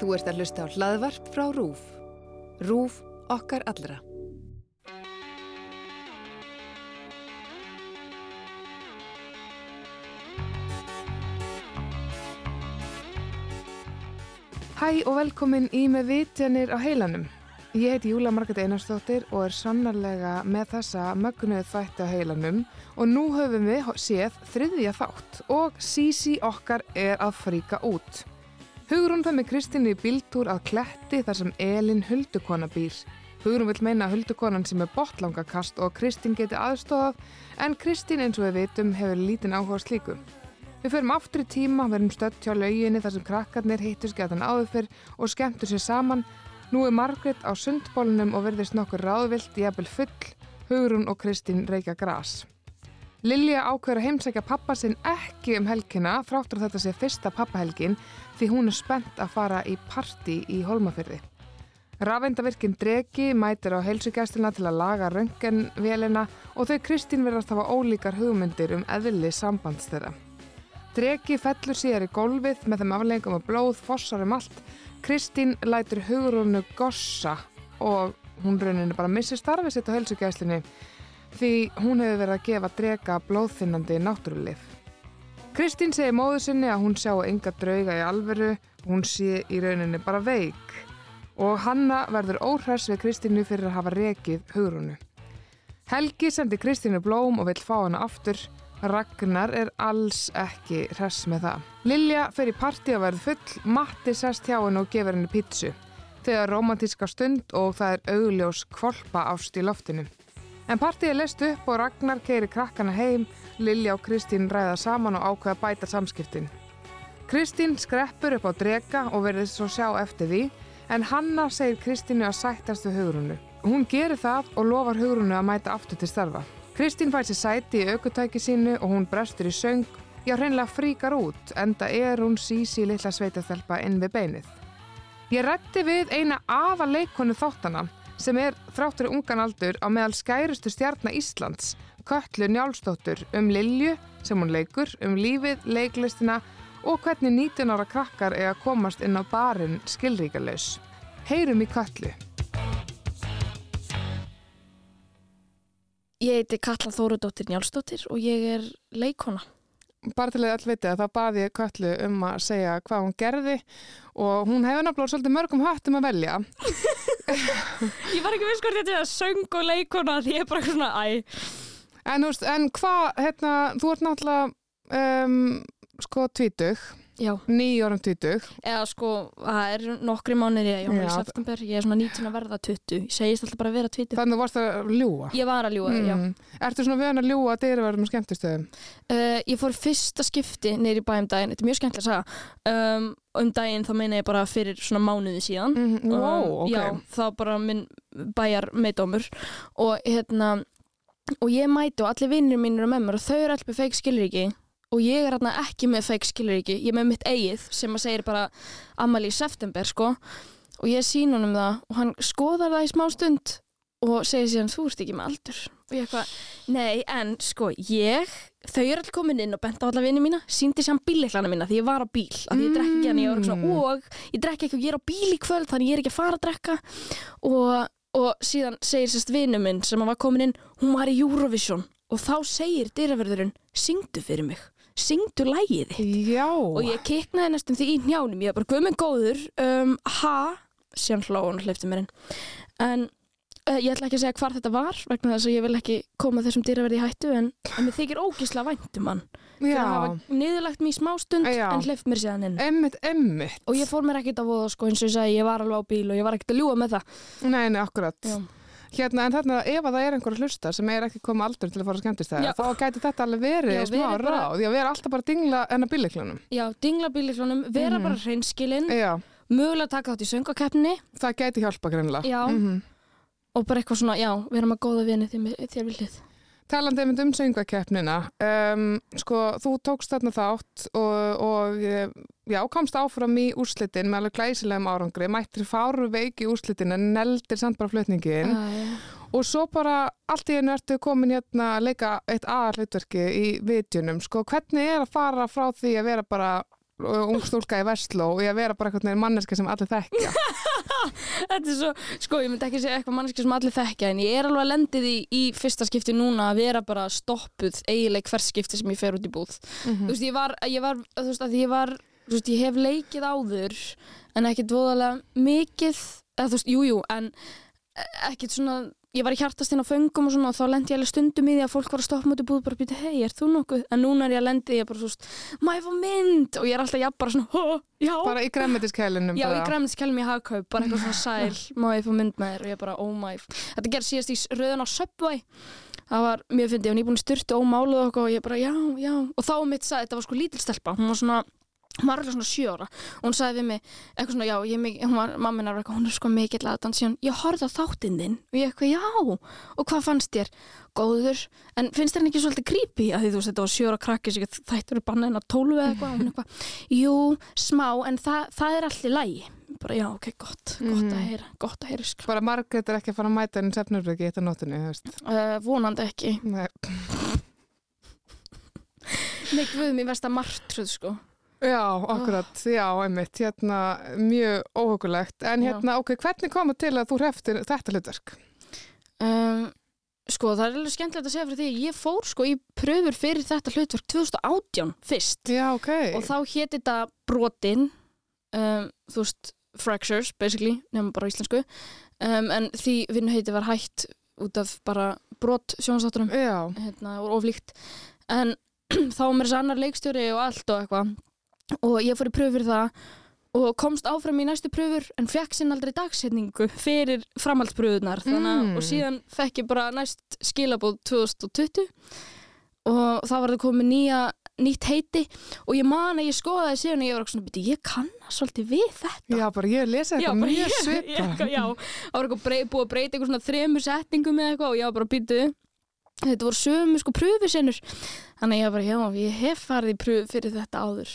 Þú ert að hlusta á hlaðvarp frá RÚF. RÚF okkar allra. Hæ og velkomin í með vitjanir á heilanum. Ég heiti Júla Margret Einarstóttir og er sannarlega með þessa mögnuð þætti á heilanum og nú höfum við séð þriðja þátt og Sisi okkar er að fríka út. Hugrún það með Kristínu í bíltúr að kletti þar sem Elin Huldukona býr. Hugrún vil meina Huldukonan sem er botlangakast og Kristín geti aðstofað en Kristín eins og við veitum hefur lítinn áhuga slíku. Við förum aftur í tíma, verum stött hjá lauginni þar sem krakkarnir hittus getan áður fyrr og skemmtur sér saman. Nú er Margret á sundbólunum og verðist nokkur ráðvilt í eppil full, Hugrún og Kristín reykja gras. Lilja ákveður að heimsækja pappa sinn ekki um helgina þráttur að þetta sé fyrsta pappahelgin því hún er spennt að fara í parti í Holmafyrði. Rafendavirkinn Dreki mætir á heilsugjastluna til að laga röngenvélina og þau Kristín verðast hafa ólíkar hugmyndir um eðli sambands þeirra. Dreki fellur síðar í gólfið með þeim afleggum og blóð fossar um allt. Kristín lætur hugurúnu gossa og hún rauninu bara missir starfið sitt á heilsugjastlunni því hún hefur verið að gefa Dreka blóðfinnandi náttúrulif. Kristín segir móðu sinni að hún sjá enga drauga í alveru, hún sé í rauninni bara veik og Hanna verður óhress við Kristínu fyrir að hafa rekið hugurúnu. Helgi sendi Kristínu blóm og vill fá hana aftur Ragnar er alls ekki hress með það. Lilja fer í parti og verður full, Matti sest hjá henn og gefur henni pítsu. Þau er romantíska stund og það er augljós kvolpa ást í loftinu. En partið er lest upp og Ragnar keiri krakkana heim, Lilja og Kristín ræða saman og ákveða bæta samskiptin. Kristín skreppur upp á drega og verður svo sjá eftir því, en Hanna segir Kristínu að sættast við hugurunu. Hún gerir það og lofar hugurunu að mæta aftur til starfa. Kristín fær sér sæti í aukutæki sínu og hún brestur í söng. Já, hreinlega fríkar út, enda er hún sísi litla sveitaþelpa inn við beinið. Ég rætti við eina afa leikonu þáttana sem er þráttur í ungan aldur á meðal skærustu stjarnar Íslands, Köllu Njálsdóttur, um Lilju sem hún leikur, um lífið, leiklistina og hvernig 19 ára krakkar er að komast inn á barinn skilríkalaus. Heyrum í Köllu. Ég heiti Katla Þórudóttir Njálsdóttir og ég er leikona. Bara til að all viti að þá baði ég Köllu um að segja hvað hún gerði og hún hefði náttúrulega svolítið mörgum höttum að velja. ég var ekki viss hvort þetta er söng og leikona því ég er bara svona æ. En, en hvað, hérna, þú ert náttúrulega um, sko tvítug. Já. Nýjórum tvítug. Eða sko, það er nokkri mánir ég, ég, í september, ég er svona 19 að verða 20, ég segist alltaf bara að vera 20. Þannig að þú varst að ljúa? Ég var að ljúa, mm. já. Ertu svona vöðan að ljúa að þeirra verðum skemmtistöðum? Uh, ég fór fyrsta skipti neyri bæum daginn, þetta er mjög skemmtilega að sagja, um, um daginn þá meina ég bara fyrir svona mánuði síðan. Mm, wow, um, ok. Já, þá bara minn bæjar meðdómur og hérna, og ég mæti og allir vinnir mínir og með mér og þau eru alltaf feik skilur ekki og ég er hérna ekki með feik skilur ekki, ég er með mitt eigið sem að segir bara ammali í september sko og ég sín honum það og hann skoðar það í smá stund og segir síðan þú ert ekki með aldur. Og ég eitthvað, nei en sko ég, þau eru alltaf komin inn og bent á alla vinið mína, síndi sér bíleiklana mína því ég var á bíl, af því ég drekki ekki hann ég svona, og ég drekki ekki og ég er á bíl í kvöld þannig ég er ekki að fara að drekka. Og, og síðan segir sérst vinið minn sem var komin inn, hún var í Eurovision og þá segir dyrraverðurinn syngdu fyrir mig syngdu lægið þitt. Já. og ég kiknaði næstum því í njánum ég var bara guðminn góður um, ha, síðan hló hún hlifti mér inn. En ég ætla ekki að segja hvar þetta var vegna þess að ég vil ekki koma þessum dýraverði í hættu en, en mér þykir ógísla væntum hann. Fyrir að hafa niðurlegt mér í smá stund Já. en hlift mér síðan inn. Emmitt, emmitt og ég fór mér ekkert á voða sko eins og ég sagði ég var alveg á bíl og ég var ekkert að ljúa með það. Nei, nei, akkurat. Já. Hérna, en þarna, ef að það er einhver hlusta sem er ekki komið aldur til að fara að skemmtist það, þá gæti þetta alveg verið Já, smá bara- ráð, því að vera alltaf bara dingla en að bíleiklunum. Já, dingla bíliklunum, vera bara hreinskilinn mögulega taka þátt í söngakeppni það gæti hjálpa greinlega. Já, Mhm. Og bara eitthvað svona, já, vera með góða vini þér við hlið. Talandi um söngakeppnina, um, sko, þú tókst þarna þátt og, og já, komst áfram í úrslitin með alveg glæsilegum árangri, mættir fáru veiki úrslitin en neldir samt bara flutningin uh, og svo bara allt í einu ertu komin hérna að leika eitt aðalutverki í vitjunum, sko, hvernig er að fara frá því að vera bara og ung stúlka í Vestló og ég að vera bara veginn manneska sem allir þekkja Þetta er svo, sko ég myndi ekki segja eitthvað manneski sem allir þekkja en ég er alveg að lendið í, í fyrsta skipti núna að vera bara stoppuð eiginlega hvers skipti sem ég fer út í búð Mhm. þú veist ég var, ég var, þú veist að ég var þú veist ég hef leikið áður en ekkert voðalega mikið eða þú veist, jújú, jú, en ekkert svona, ég var í hjartastinn á föngum og svona og þá lendi ég alveg stundum í því að fólk var að stoppa mútið búð bara að býta, hei, er þú nokkuð? En núna er ég að lendi, ég er bara svo, má ég fá mynd? Og ég er alltaf jafn bara svona, já, bara í græmitiskælinum Já, ég græmið skælum í hagkaup, bara eitthvað svona sæl, ég fá mynd með þér? Og ég bara, oh my Þetta gerði síðast í rauðan á Subway. Það var, mér fyndi, ég var nýbúin í styrtu ómáluð og ég bara, já, já. Og þá mitt sagði, þetta var sko lítil stelpa, hún var svona hún var alveg svona sjö ára. Og hún sagði við mig eitthvað svona, já, ég, hún var, var eitthvað, hún er sko mikill aðdans síðan, ég horfði á þáttinn þinn. Og ég eitthvað, já, og hvað fannst þér? Góður, en finnst þér hann ekki svolítið creepy, að því þú veist, þetta var sjö ára krakki sem þættur er banna hennar tólu eða eitthvað og hún eitthvað, jú, smá en það, það er allir lægi bara, já, ok, gott, gott að Mhm. heyra gott að heyra, sko, bara Margrét er ekki að fara að mæta henni sefnurbreki veist. Ekki. Nei. Nei, guð mér verst að martruð, sko Já, akkurat, já, einmitt, hérna, mjög óhugulegt. En Já. hérna, ok, hvernig koma til að þú hreftir þetta hlutverk? um, Sko, það er alveg skemmtilegt að segja fyrir því að ég fór sko í pröfur fyrir þetta hlutverk 2018 fyrst. Já, ok. og þá hétt þetta brotin um, þú veist, fractures basically, nefnum bara íslensku. Um, en því vinnuheiti var hætt út af bara brot sjónastátturum Já, hérna, og oflíkt en þá var mér þess annar leikstjóri og allt og eitthvað og ég fór í pröfur það og komst áfram í næstu pröfur en fekk sinn aldrei dagsetningu fyrir framhaldspröfunar að Mm. og síðan fekk ég bara næst skilabóð 2020 og þá var það komið nýja nýtt heiti og ég man að ég skoðaði síðan og ég var eitthvað svona, "Bíddu, ég kannast svolítið við þetta já, bara ég lesa eitthvað mjög svipa. Já, það var eitthvað brey, búið að breyta eitthvað svona þremur setningum eða eitthvað og ég var bara býtu þetta voru sömu sko pröfusinnur þannig að ég var bara, já, ég hef farið í pröfu fyrir þetta áður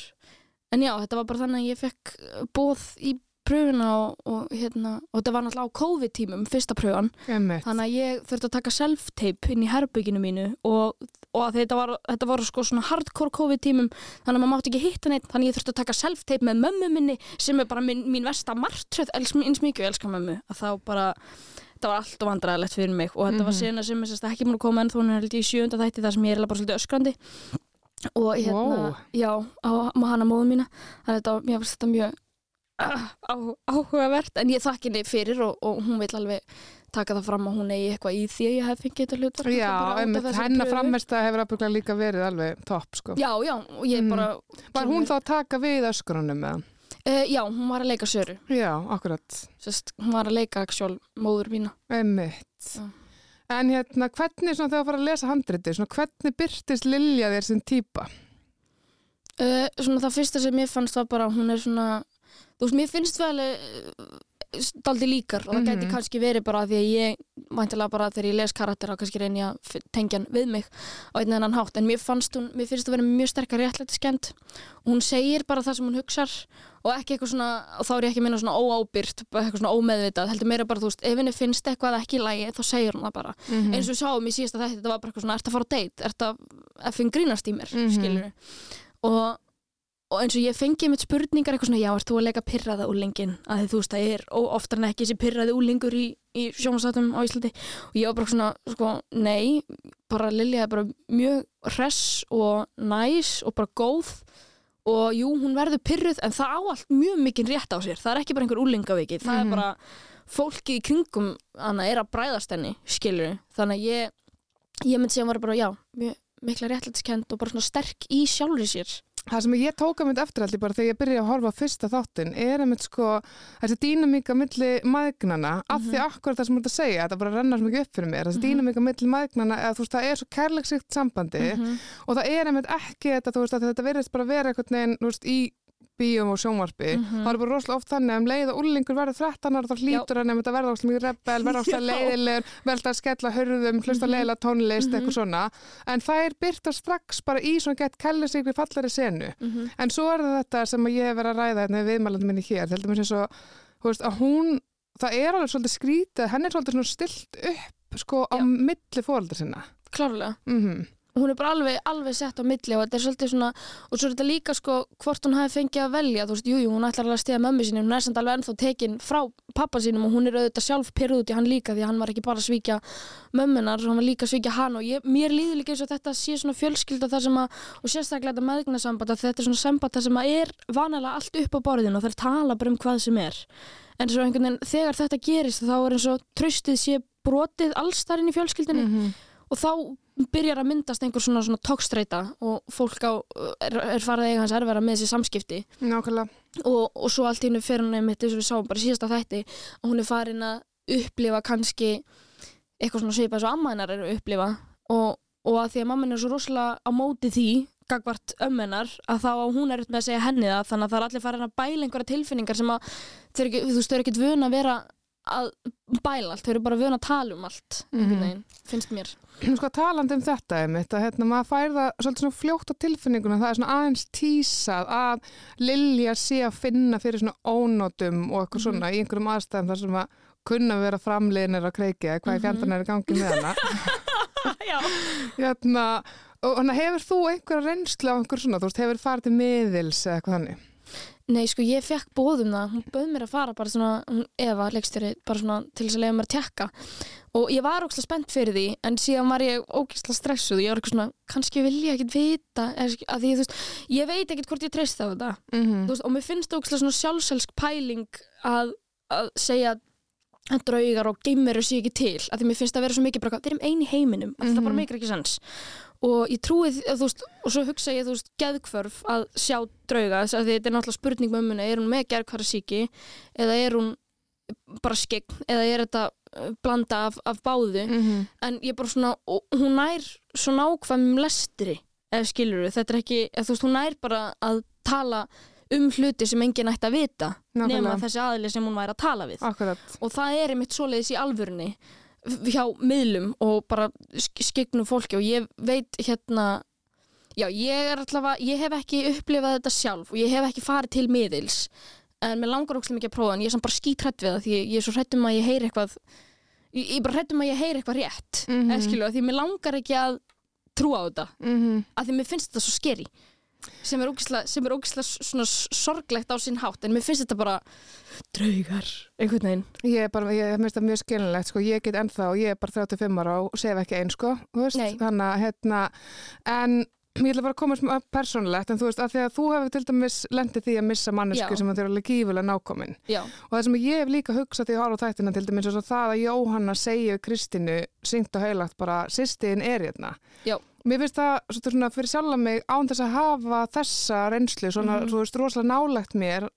en já, þetta var bara þannig að ég fekk bóð í pröfuna og, og hérna og þetta var náttúrulega á COVID-tímum, fyrsta pröfan Einmitt. þannig að ég þurfti að taka self-tape inn í herbygginu mínu og, og þetta var, þetta var sko svona hardcore COVID-tímum þannig að maður mátti ekki hitta neitt þannig að ég þurfti að taka self-tape með mömmu minni sem er bara mín, mín versta martröð eins mikið og elska mömmu að þá bara þetta var allt og vandræðilegt fyrir mig og þetta var Mhm. sena sem sérst ekki múin að koma en þó hún er held ég í sjönda þætti þar sem ég er bara svolítið öskrandi og hérna, Wow. já, á hana móðu mína þannig að mér finnst þetta mjög ah, á, áhugavert en ég þakki henni fyrir og, og hún vil alveg taka það fram að hún eigi eitthvað í því að ég hef fengið þetta hlutverk Já, einmitt, hennar pröfu. framversta hefur ábygglega líka verið alveg topp, sko. Já, já, og ég Mm. bara Var hún þá að taka við öskrunum með? uh, Já, hún var að leika Söru Já, akkurat. Sest, hún var að leika actual móður mína Einmitt. Já. En hérna, hvernig þegar þú fara að lesa handriti, svona hvernig byrtist Lilja þér sem típa? uh, Svona það fyrsta sem ég fannst var bara hún er svona Þú veist, mér finnst vel daldi líkar og það gæti Mhm. kannski verið bara því að ég væntilega bara þegar ég les karakter þá kannski reyni ég að tengja hann við mig á einn eða annan hátt. En mér, fannst hún, mér finnst það vera mjög sterkar réttlætiskend og hún segir bara það sem hún hugsar og ekki eitthvað svona, og þá er ég ekki að minna svona óábyrgt, eitthvað svona ómeðvitað heldur meira bara, þú veist, ef henni finnst eitthvað ekki í lagi þá segir hún það bara, Mm eins og sáum í síðasta þetta, þetta var bara eitthvað svona, ert að fara á date? Ert að effing og, eins og ég fengi mitt spurningar eitthvað svona, já, ert þú að leika pyrraða úlingin að því þú veist, það er oftar en ekki þessi pyrraði úlingur í, í sjónvarstátum á Íslandi. Og ég var bara svona, sko, nei bara Lilja er bara mjög hress og næs og bara góð. Og jú, hún verður pyrruð en það á allt mjög mikið rétt á sér. Það er ekki bara einhver úlingaviki, það Mhm. er bara fólkið í kringum hana er að bræðast henni, skilur þannig að ég, ég myndi segja að hún var bara, já, mjög mikla réttlætiskend og bara svona sterk í sjálfri sér Það sem ég tók að mynd eftir allir bara þegar ég byrjaði að horfa á fyrsta þáttin er einmitt sko þessi dýnamíka milli maðgnana af því akkurat það sem þú ert að segja, þetta bara rennar svo mikið upp fyrir mér, þessi Mhm. dýnamíka milli maðgnana eða þú veist það er svo kærleiksíkt sambandi Mhm. og það er einmitt ekki þetta, þú veist að þetta verðist bara vera einhvern veginn, þú veist, í bíum og sjónvarpi, Mhm. það er bara rosalega oft þannig að um leið og úrlingur verður 13 ára þá hlýtur hann einmitt að verða óslega mikið rebel, óslega Já. leiðilegur, verða að skella hörðum, hlusta Mhm. leiðilega tónlist, Mhm. eitthvað svona en það er byrta strax bara í svona gett kærleiksíkri fallari senu Mhm. En svo er þetta sem ég hef verið að ræða hérna við viðmælandi minni hér, heldur mér sem svo, veist, að hún, það er alveg svolítið skrítið, henni er svolítið svona stilt upp, sko, á milli fóreldra sinna. klárlega Mm hún er bara alveg, alveg sett á milli og þetta er svolítið svona, og svo er þetta líka sko hvort hún hafi fengið að velja, þú veist, jújú, jú, hún ætlar alveg að stiga mömmu sinni, hún er samt alveg ennþá tekin frá pappa sínum og hún er auðvitað sjálf pyrruð út í hann líka því að hann var ekki bara að svíkja mömmunar, hann var líka að svíkja hann og ég, mér líður líka eins og þetta sé svona fjölskylda þar sem að, og sérstaklega þetta meðgnasamband að þetta er svona samband þar sem að er vanalega allt upp á borðinu og er tala bara um hvað sem er en svo einhvern veginn þegar þetta gerist þá er eins og tröstið sé brotið allstarinn í fjölskyldinni Mhm. og þá byrjar að myndast einhver svona, svona tókstreita og fólk á, er, er farið að eiga hans erfara með þessi samskipti. Nákvæmlega. og, og svo allt í hennu fyrir hann einmitt eins og við sáum bara í síðasta þætti að hún er farin að upplifa kannski eitthvað svona svipað svo amma hennar er að upplifa. Og, og að því að mamma hennar er svo rosalega á móti því gagvart ömmennar að þá hún er með að segja henni það. Þannig að það er allir farin að bæla einhverja tilfinningar sem að þau eru ekkert vun að vera að bæla allt, þau eru bara vun að tala um allt Mhm. veginn, finnst mér. Sko talandi um þetta einmitt að hérna maður fær það svolítið svona fljótt á tilfinninguna það er svona aðeins tísað að Lilja sé að finna fyrir svona ónótum og eitthvað svona í einhverjum aðstæðum þar sem að kunna vera framliðinir á kreiki eða hvað í fjandarna er í gangi með hana. Já, hérna, og hana, hefur þú einhverja reynslu á einhver svona, þú veist, hefur farið til miðils eða eitthvað þannig Nei, sko, ég fekk bóðum það, hún bauð mér að fara bara svona, hún Eva, leikstjóri, bara svona til þess að leiða mér að tekka og ég var ógslag spennt fyrir því, en síðan var ég ógslag stressuð, ég var eitthvað svona kannski vil ég ekkit vita, að því, þú veist ég veit ekkit hvort ég treyst á þetta. Mm þú veist, og mér finnst ógslag svona sjálfselsk pæling að, að segja að draugar og geimveru sé ekki til, að því mér finnst að vera svo mikið bara, við erum eini heiminum, að það bara Mhm. meikir ekki sens og ég trúi því, þú veist, og svo hugsa ég, þú veist, geðkvörf að sjá drauga, þess að þetta er náttúrulega spurning með muna, er hún með geðkvörfsíki eða er hún bara skegn, eða er þetta uh, blanda af, af báðu, -hmm. en ég bara svona, hún nær svo nákvæmum lestri, eða skilur þetta er ekki, eða, þú veist, hún nær bara að tala um hluti sem enginn ætti að vita, nema Nákvæmlega, þessi aðli sem hún væri að tala við. Akkurat. Og það er einmitt svoleiðis í alvörunni hjá miðlum og bara sk- skygnum fólki og ég veit hérna já, ég er allavega, ég hef ekki upplifað þetta sjálf og ég hef ekki farið til miðils en mér langar ókslega mikið að prófa en ég er samt bara skítrætt við það því ég, er svo hrættum að ég heyri eitthvað ég, er bara hrættum að ég heyri eitthvað rétt mm. -hmm. skilu, því mér langar ekki að trúa á þetta, mm að því mér finnst þetta svo skeri sem er ógislega, sorglegt á sinn hátt en mér finnst þetta bara draugar, einhvern veginn. Ég bara, ég finnst það mjög skilinlegt, sko, ég get ennþá, ég er bara 35 ára og sef ekki einn, sko, þannig að, hérna, en ég ætla bara að koma smá persónulegt, en þú veist, að því að þú hefur til dæmis lendið því að missa mannesku sem að þau eru alveg gífulega nákomin. já, Og það sem ég hef líka hugsað því að horfa á þættina til dæmis, og það að Jóhanna segja Kristínu, syngt og heilagt bara, sýstiðin er hérna. Já. Mér finnst það svona fyrir sjálfa mig án þess að hafa þessa reynslu, svona, Mhm. þú veist, rosalega nálegt mér,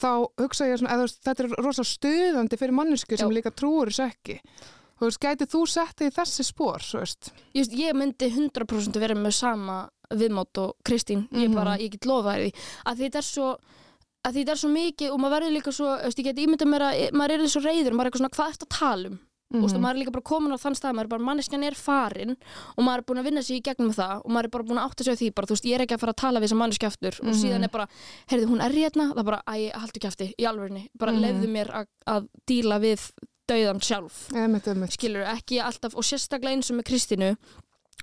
þá hugsa ég svona, veist, þetta er rosalega stuðandi fyrir mannesku sem líka trúur þessu ekki. Þú veist, gætið þú sett þig í þessi spór, svo veist? Just, ég myndi 100% vera með sama viðmátt og Kristín ég Mhm. bara, ég get lofa því að þetta er svo að þetta er svo mikið og maður verður líka svo ég get ímyndað mér að maður er svo reyður maður er eitthvað svona, hvað ertu að tala um mm. -hmm. maður er líka bara komin á þann stað, maður er bara manneskjan er farin og maður er búin að vinna sig í gegnum það og maður er bara búin að átta sig á því bara, þú veist, ég er ekki að fara að tala við þessa manneskja aftur og Mhm. síðan er bara, heyrðu, hún er hérna það er bara, æ, haldu kjafti, í alvörni bara Mhm. lefðu mér að, að díla við dauðan sjálf skilur ekki alltaf og sérstaklega eins og með Kristínu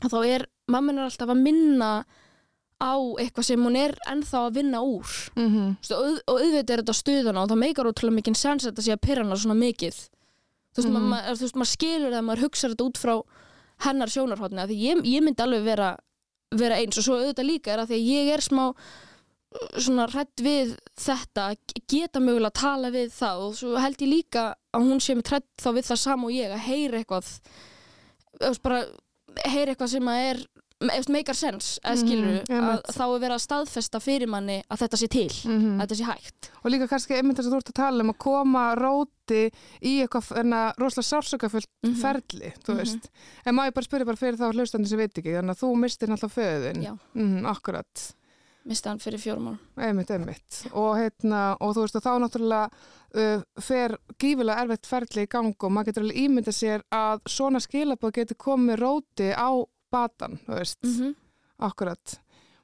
að þá er, mamman er alltaf að minna á eitthvað sem hún er ennþá að vinna úr Mm -hmm. Veist, og, og auðvitað er þetta stuðana og það meikar ótrúlega mikið sens að þetta sé að pyrra hana svona mikið þú veist, Mhm. ma ma þú veist, maður skilur það maður hugsa þetta út frá hennar sjónarhóttni að því ég, ég myndi alveg vera vera eins og svo auðvitað líka er að því að ég er smá uh, svona hrætt við þetta geta mögulega að tala við það og svo held ég líka að hún sé með hrætt þá við það sama og ég að heyra eitthvað bara heyra eitthvað sem að er meikar sens, eða Mhm, skilur að einmitt. þá er verið að staðfesta fyrir manni að þetta sé til, Mm að þetta sé hægt Og líka kannski einmitt þess að þú ert að tala um að koma róti í eitthvað rosalega sársökafullt Mhm. ferli, þú Mhm. veist. En má ég bara spyrja bara fyrir þá hlustandi sem veit ekki, þannig að þú mistir náttúrulega föðin. Mm, akkurat. Misti hann fyrir fjórum árum Einmitt, einmitt. Og, heitna, og þú veist að þá náttúrulega uh, fer gífilega erfitt ferli í gang og maður getur alveg ímynda sér að svona skilabóð getur komið róti á batan, þú veist. -hmm. Akkurat.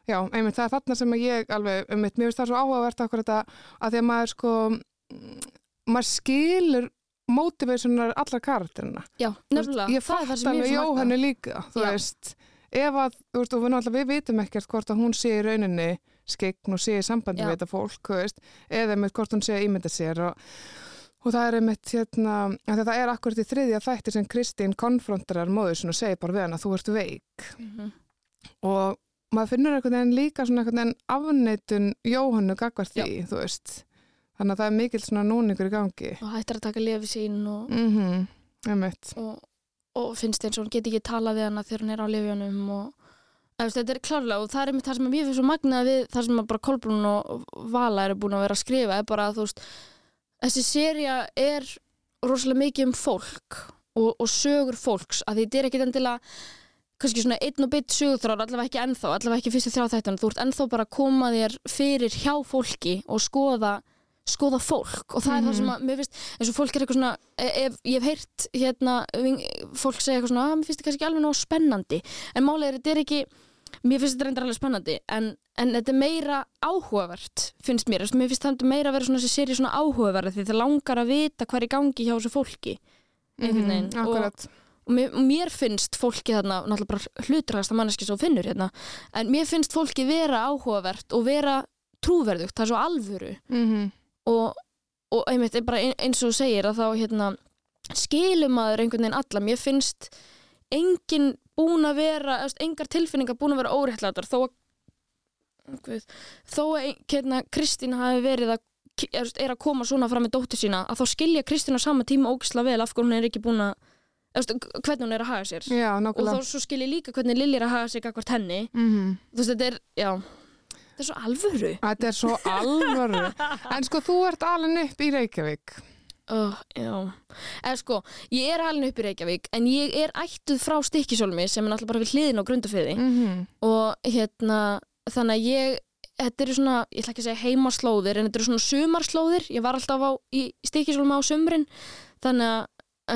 Já, einmitt, það er þarna sem ég alveg, einmitt, mér finnst það svo áhugavert akkurat að, að því að maður sko, mm, maður skilur motivationar allar karakterina. já, nefnilega, Ég fatt alveg Jóhannu líka, þú Já. veist, ef að, þú veist, og við, náttúrulega- við vitum ekkert hvort að hún sé í rauninni skegn og sé í sambandi Já. við þetta fólk, þú veist, eða með hvort hún sé að ímynda sér og, og það er einmitt hérna, þetta er akkurat í þriðja þætti sem Kristín konfrontarar móður sinni og segir bara við hann að þú ert veik. Mhm. og maður finnur einhvern veginn líka svona einhvern veginn afneitun Jóhannu gagvart því, þú veist. Þannig að það er mikill svona núningur í gangi. Og hættir að taka lifi sín og, mhm, einmitt. Og, og finnst eins og hún geti ekki talað við hana þegar hún er á lifjónum og veist, þetta er klárlega og það er einmitt það sem mér finnst svo magnað við það sem bara Kolbrún og Vala eru búin að vera að skrifa er bara að þú veist þessi seria er rosalega mikið um fólk og, og sögur fólks að þetta er ekkit endilega kannski svona einn og bytt sögurþrár allavega ekki ennþá, allavega ekki fyrstu þrjá þættan þú ert ennþá bara að koma þér fyrir hjá fólki og skoða skoða fólk og það er það sem að mér finnst eins og fólk er eitthvað svona ef, ég hef heyrt hérna fólk segja eitthvað svona að mér finnst þetta kannski alveg nóg spennandi. En málið er þetta er ekki mér finnst þetta reyndar alveg spennandi en, en þetta er meira áhugavert finnst mér, mér finnst þetta meira að vera svona þessi séri svona áhugaverð því það langar að vita hvað er í gangi hjá þessu fólki einhvern veginn. Mhm, akkurat. og mér, og mér finnst fólki þarna náttúrulega bara hlutræðasta manneski sem þú finnur hérna en mér finnst fólki vera áhugavert og vera trúverðugt, það er svo alvöru. Mhm, og, og einmitt bara ein- eins og segir að þá hérna skilum maður einhvern veginn alla. Mér finnst engin búin að vera, engar tilfinningar búin að vera óréttlætar. Þó að Guð, þó að hérna, Kristín hafi verið að er að koma svona fram með dóttur sína að þá skilja Kristín á sama tíma ógisla vel af hvernig hún er ekki búin að hvernig hún er að haga sér. Já, og þá skilja líka hvernig Lilja er að haga sér gagvart henni. Mhm. Þú veist þetta er, já þetta er svo alvöru. Þetta er svo alvaru. En sko, þú ert alveg upp í Reykjavík. Oh, já, eða sko, ég er alveg upp í Reykjavík en ég er ættuð frá Stykkisólmi sem er náttúrulega bara við hliðin á grundafiði Mm og hérna, þannig að ég, þetta eru svona, ég ætla ekki að segja heimaslóðir en þetta eru svona sumarslóðir, ég var alltaf á, í Stykkisólmi á sumrin. Þannig að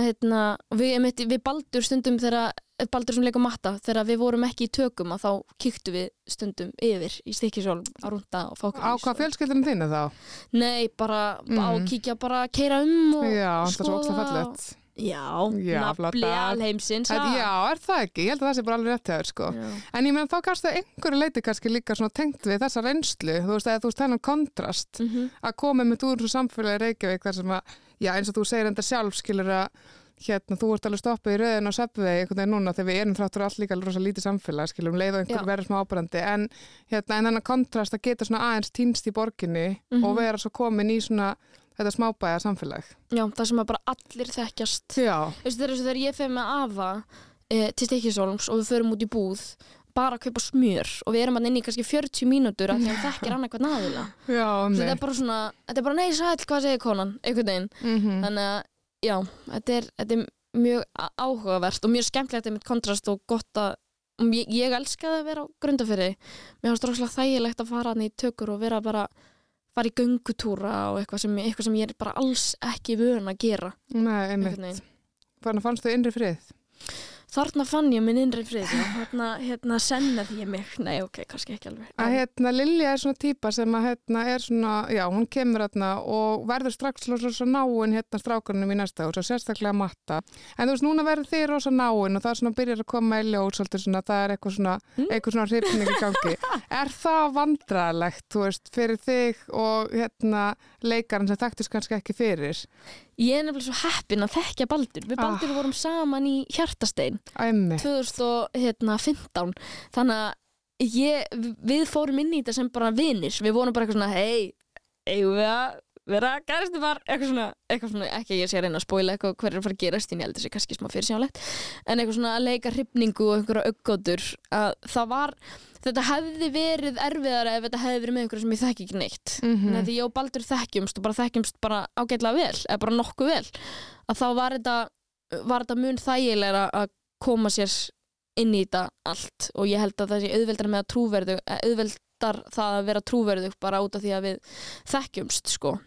hérna, við, við baldur stundum þegar baldur sem leikum matta, þegar við vorum ekki í tökum að þá kíktu við stundum yfir í Stykkisólm að rúnda og fá Á hvað fjölskyldinu þínu þá? Nei, bara Mhm. á kíkja bara keira um og Já, það er svo skoða- ókslega fallegt. Já, nafli alheimsins já, er það ekki? Ég held að það sé bara alveg rétt hjá þér, sko. En ég meðan þá kannski að einhverju leiti kannski líka svona tengt við þessa reynslu, þú veist, eða þú veist, þennan kontrast Mhm. að koma með úr þessu samfélagi Reykjavík þar sem að, já, eins og þú segir enda sjálf, skilur að hérna, þú ert alveg stoppið í rauðin á Subway einhvern veginn núna þegar við erum þráttur allt líka rosa lítið samfélag, skilur um leið og einhver Já. verður smá ábærandi, en hérna, en aðeins þetta smábæja samfélag. Já, það sem að bara allir þekkjast. Já, Veistu þegar, þegar ég fer með afa e, til Stekisólms og við förum út í búð bara að kaupa smjör og við erum að inn í kannski 40 mínútur að því að hann þekkir annað hvað naðila já, þetta er bara svona, þetta er bara nei sæl, hvað segir konan? einhvern veginn, mm þannig að já, þetta er, þetta er mjög áhugavert og mjög skemmtilegt með kontrast og gott að ég, ég elskaði að vera á grundafyrði mér fannst rosalega þægilegt að fara hann í tökur og vera bara fara í göngutúra og eitthvað sem, eitthvað sem ég er bara alls ekki vön að gera Nei, einmitt. Þannig fannst þau innri frið. Þarna fann ég minn innri frið já. þarna hérna sennaði ég mig Nei, ok, kannski ekki alveg Að hérna, Lilja er svona típa sem að hérna er svona, já, hún kemur hérna og verður strax svo, svo náin hérna strákunum í næsta og sérstaklega matta. En þú veist, núna verður þið rosa náin og það svona byrjar að koma í ljós svona, það er eitthvað svona, Mm. eitthvað svona hrifning í gangi. er það vandræðalegt, þú veist, fyrir þig og hérna leikarinn sem þekktist kannski ekki fyrir? Ég er nefnilega svo heppin að þekkja Baldur. Við Baldur vorum saman í Hjartastein Æmi. 2015 Þannig að ég, við fórum inn í þetta sem bara vinir. Við vorum bara eitthvað svona, hei, eigum við að vera gæristu var eitthvað svona, eitthvað svona, ekki ég sé að reyna að spóila eitthvað hver er að fara að gerast, held þessi kannski smá fyrirsjánlegt en eitthvað svona að leika hrifningu og einhverja auggotur að það var þetta hefði verið erfiðara ef þetta hefði verið með einhverju sem ég þekki ekki neitt. Mm mm. því ég og Baldur þekkjumst og bara þekkjumst bara ágætlega vel, eða bara nokkuð vel að þá var þetta, var þetta mun þægilega að koma sér inn í þetta allt. Og ég held að það sé auðveldar með að trúverðu auðveldar það að vera trúverðug bara út af því að við þekkjumst sko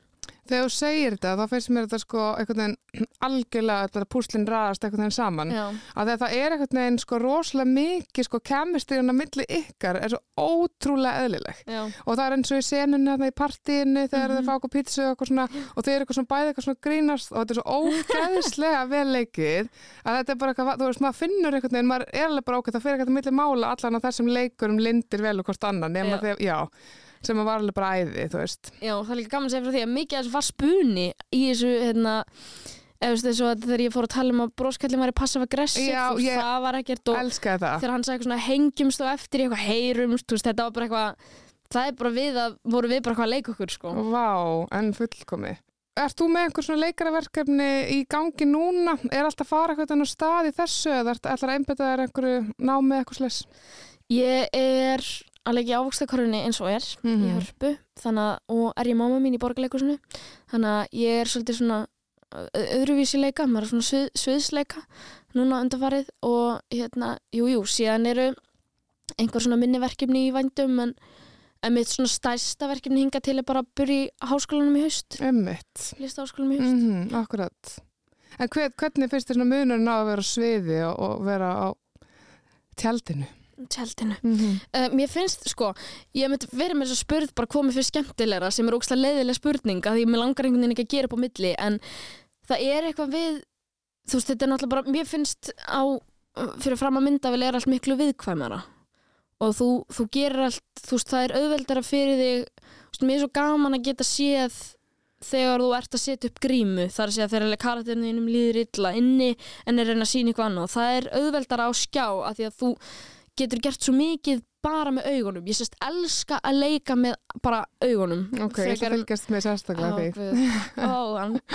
Þegar þú segir þetta, þá finnst mér þetta sko einhvern veginn, algjörlega þetta púslinn raðast einhvern veginn saman. Já, að það er einhvern veginn sko rosalega mikið sko kemistriðuna milli ykkar er svo ótrúlega eðlileg. Já, og það er eins og í senunni þarna í partíinu þegar Mhm. þeir fá okkur pítsu og eitthvað svona og þeir eru eitthvað svona bæði eitthvað svona grínast og þetta er svo ógeðslega vel leikið að þetta er bara eitthvað, þú veist, maður finnur einhvern veginn, maður er alveg bara okkur, það fyrir sem var alveg bara æði, þú veist já, það er líka gaman að segja frá því að mikið af þessu var spuni í þessu, hérna, eða þú veist, þessu að þegar ég fór að tala um að aggressive, Já, þú veist, ég- það var ekkert og þegar hann sagði eitthvað svona hengjumst og eftir í eitthvað heyrumst, þú veist, þetta var bara eitthvað það er bara við að, voru við bara eitthvað að leika okkur sko. Vá, en fullkomi Ert þú með einhver svona leikaraverkefni í gangi núna? Er alltaf að fara eitthvað stað í þessu eða ert- ætlar að einbeta þér einhverju námi eitthvað slis? Ég er að leika í ávaxtakorunni eins og er Mhm. í hörpu, þannig að og er ég mamma mín í borgarleikusinu þannig að ég er svolítið svona öðruvísi leika, maður er svona svið, sviðsleika núna undarfarið og hérna, jú, jú, síðan eru einhver svona minni verkefni í vændum en, en mitt svona stærsta verkefni hinga til er bara að byrja í háskólanum í haust. Emmitt listaháskólanum í haust. Mm Akkurat. En hver, hvernig finnst þér svona munurinn á að vera sviði og, og vera á tjaldinu? Tjaldinu. Mm -hmm. Uh, mér finnst, sko, ég myndi verið með þess að spurð bara komið fyrir skemmtilegra sem er ógslag leiðileg spurning að því mér langar einhvern veginn ekki að gera upp á milli en það er eitthvað við þú veist, þetta er náttúrulega bara, mér finnst á fyrir fram að mynda vel er allt miklu viðkvæmara. Og þú, þú gerir allt, þú veist, það er auðveldara fyrir þig, veist, mér er svo gaman að geta séð þegar þú ert að setja upp grímu, það er að segja þegar karakterninum líður illa inni en er reyna að sína eitthvað annað, það er auðveldara á skjá að því að þú getur gert svo mikið bara með augunum. Ég sérst elska að leika með bara augunum. Ok, ég að fylgjast með sérstaklega því. Ó,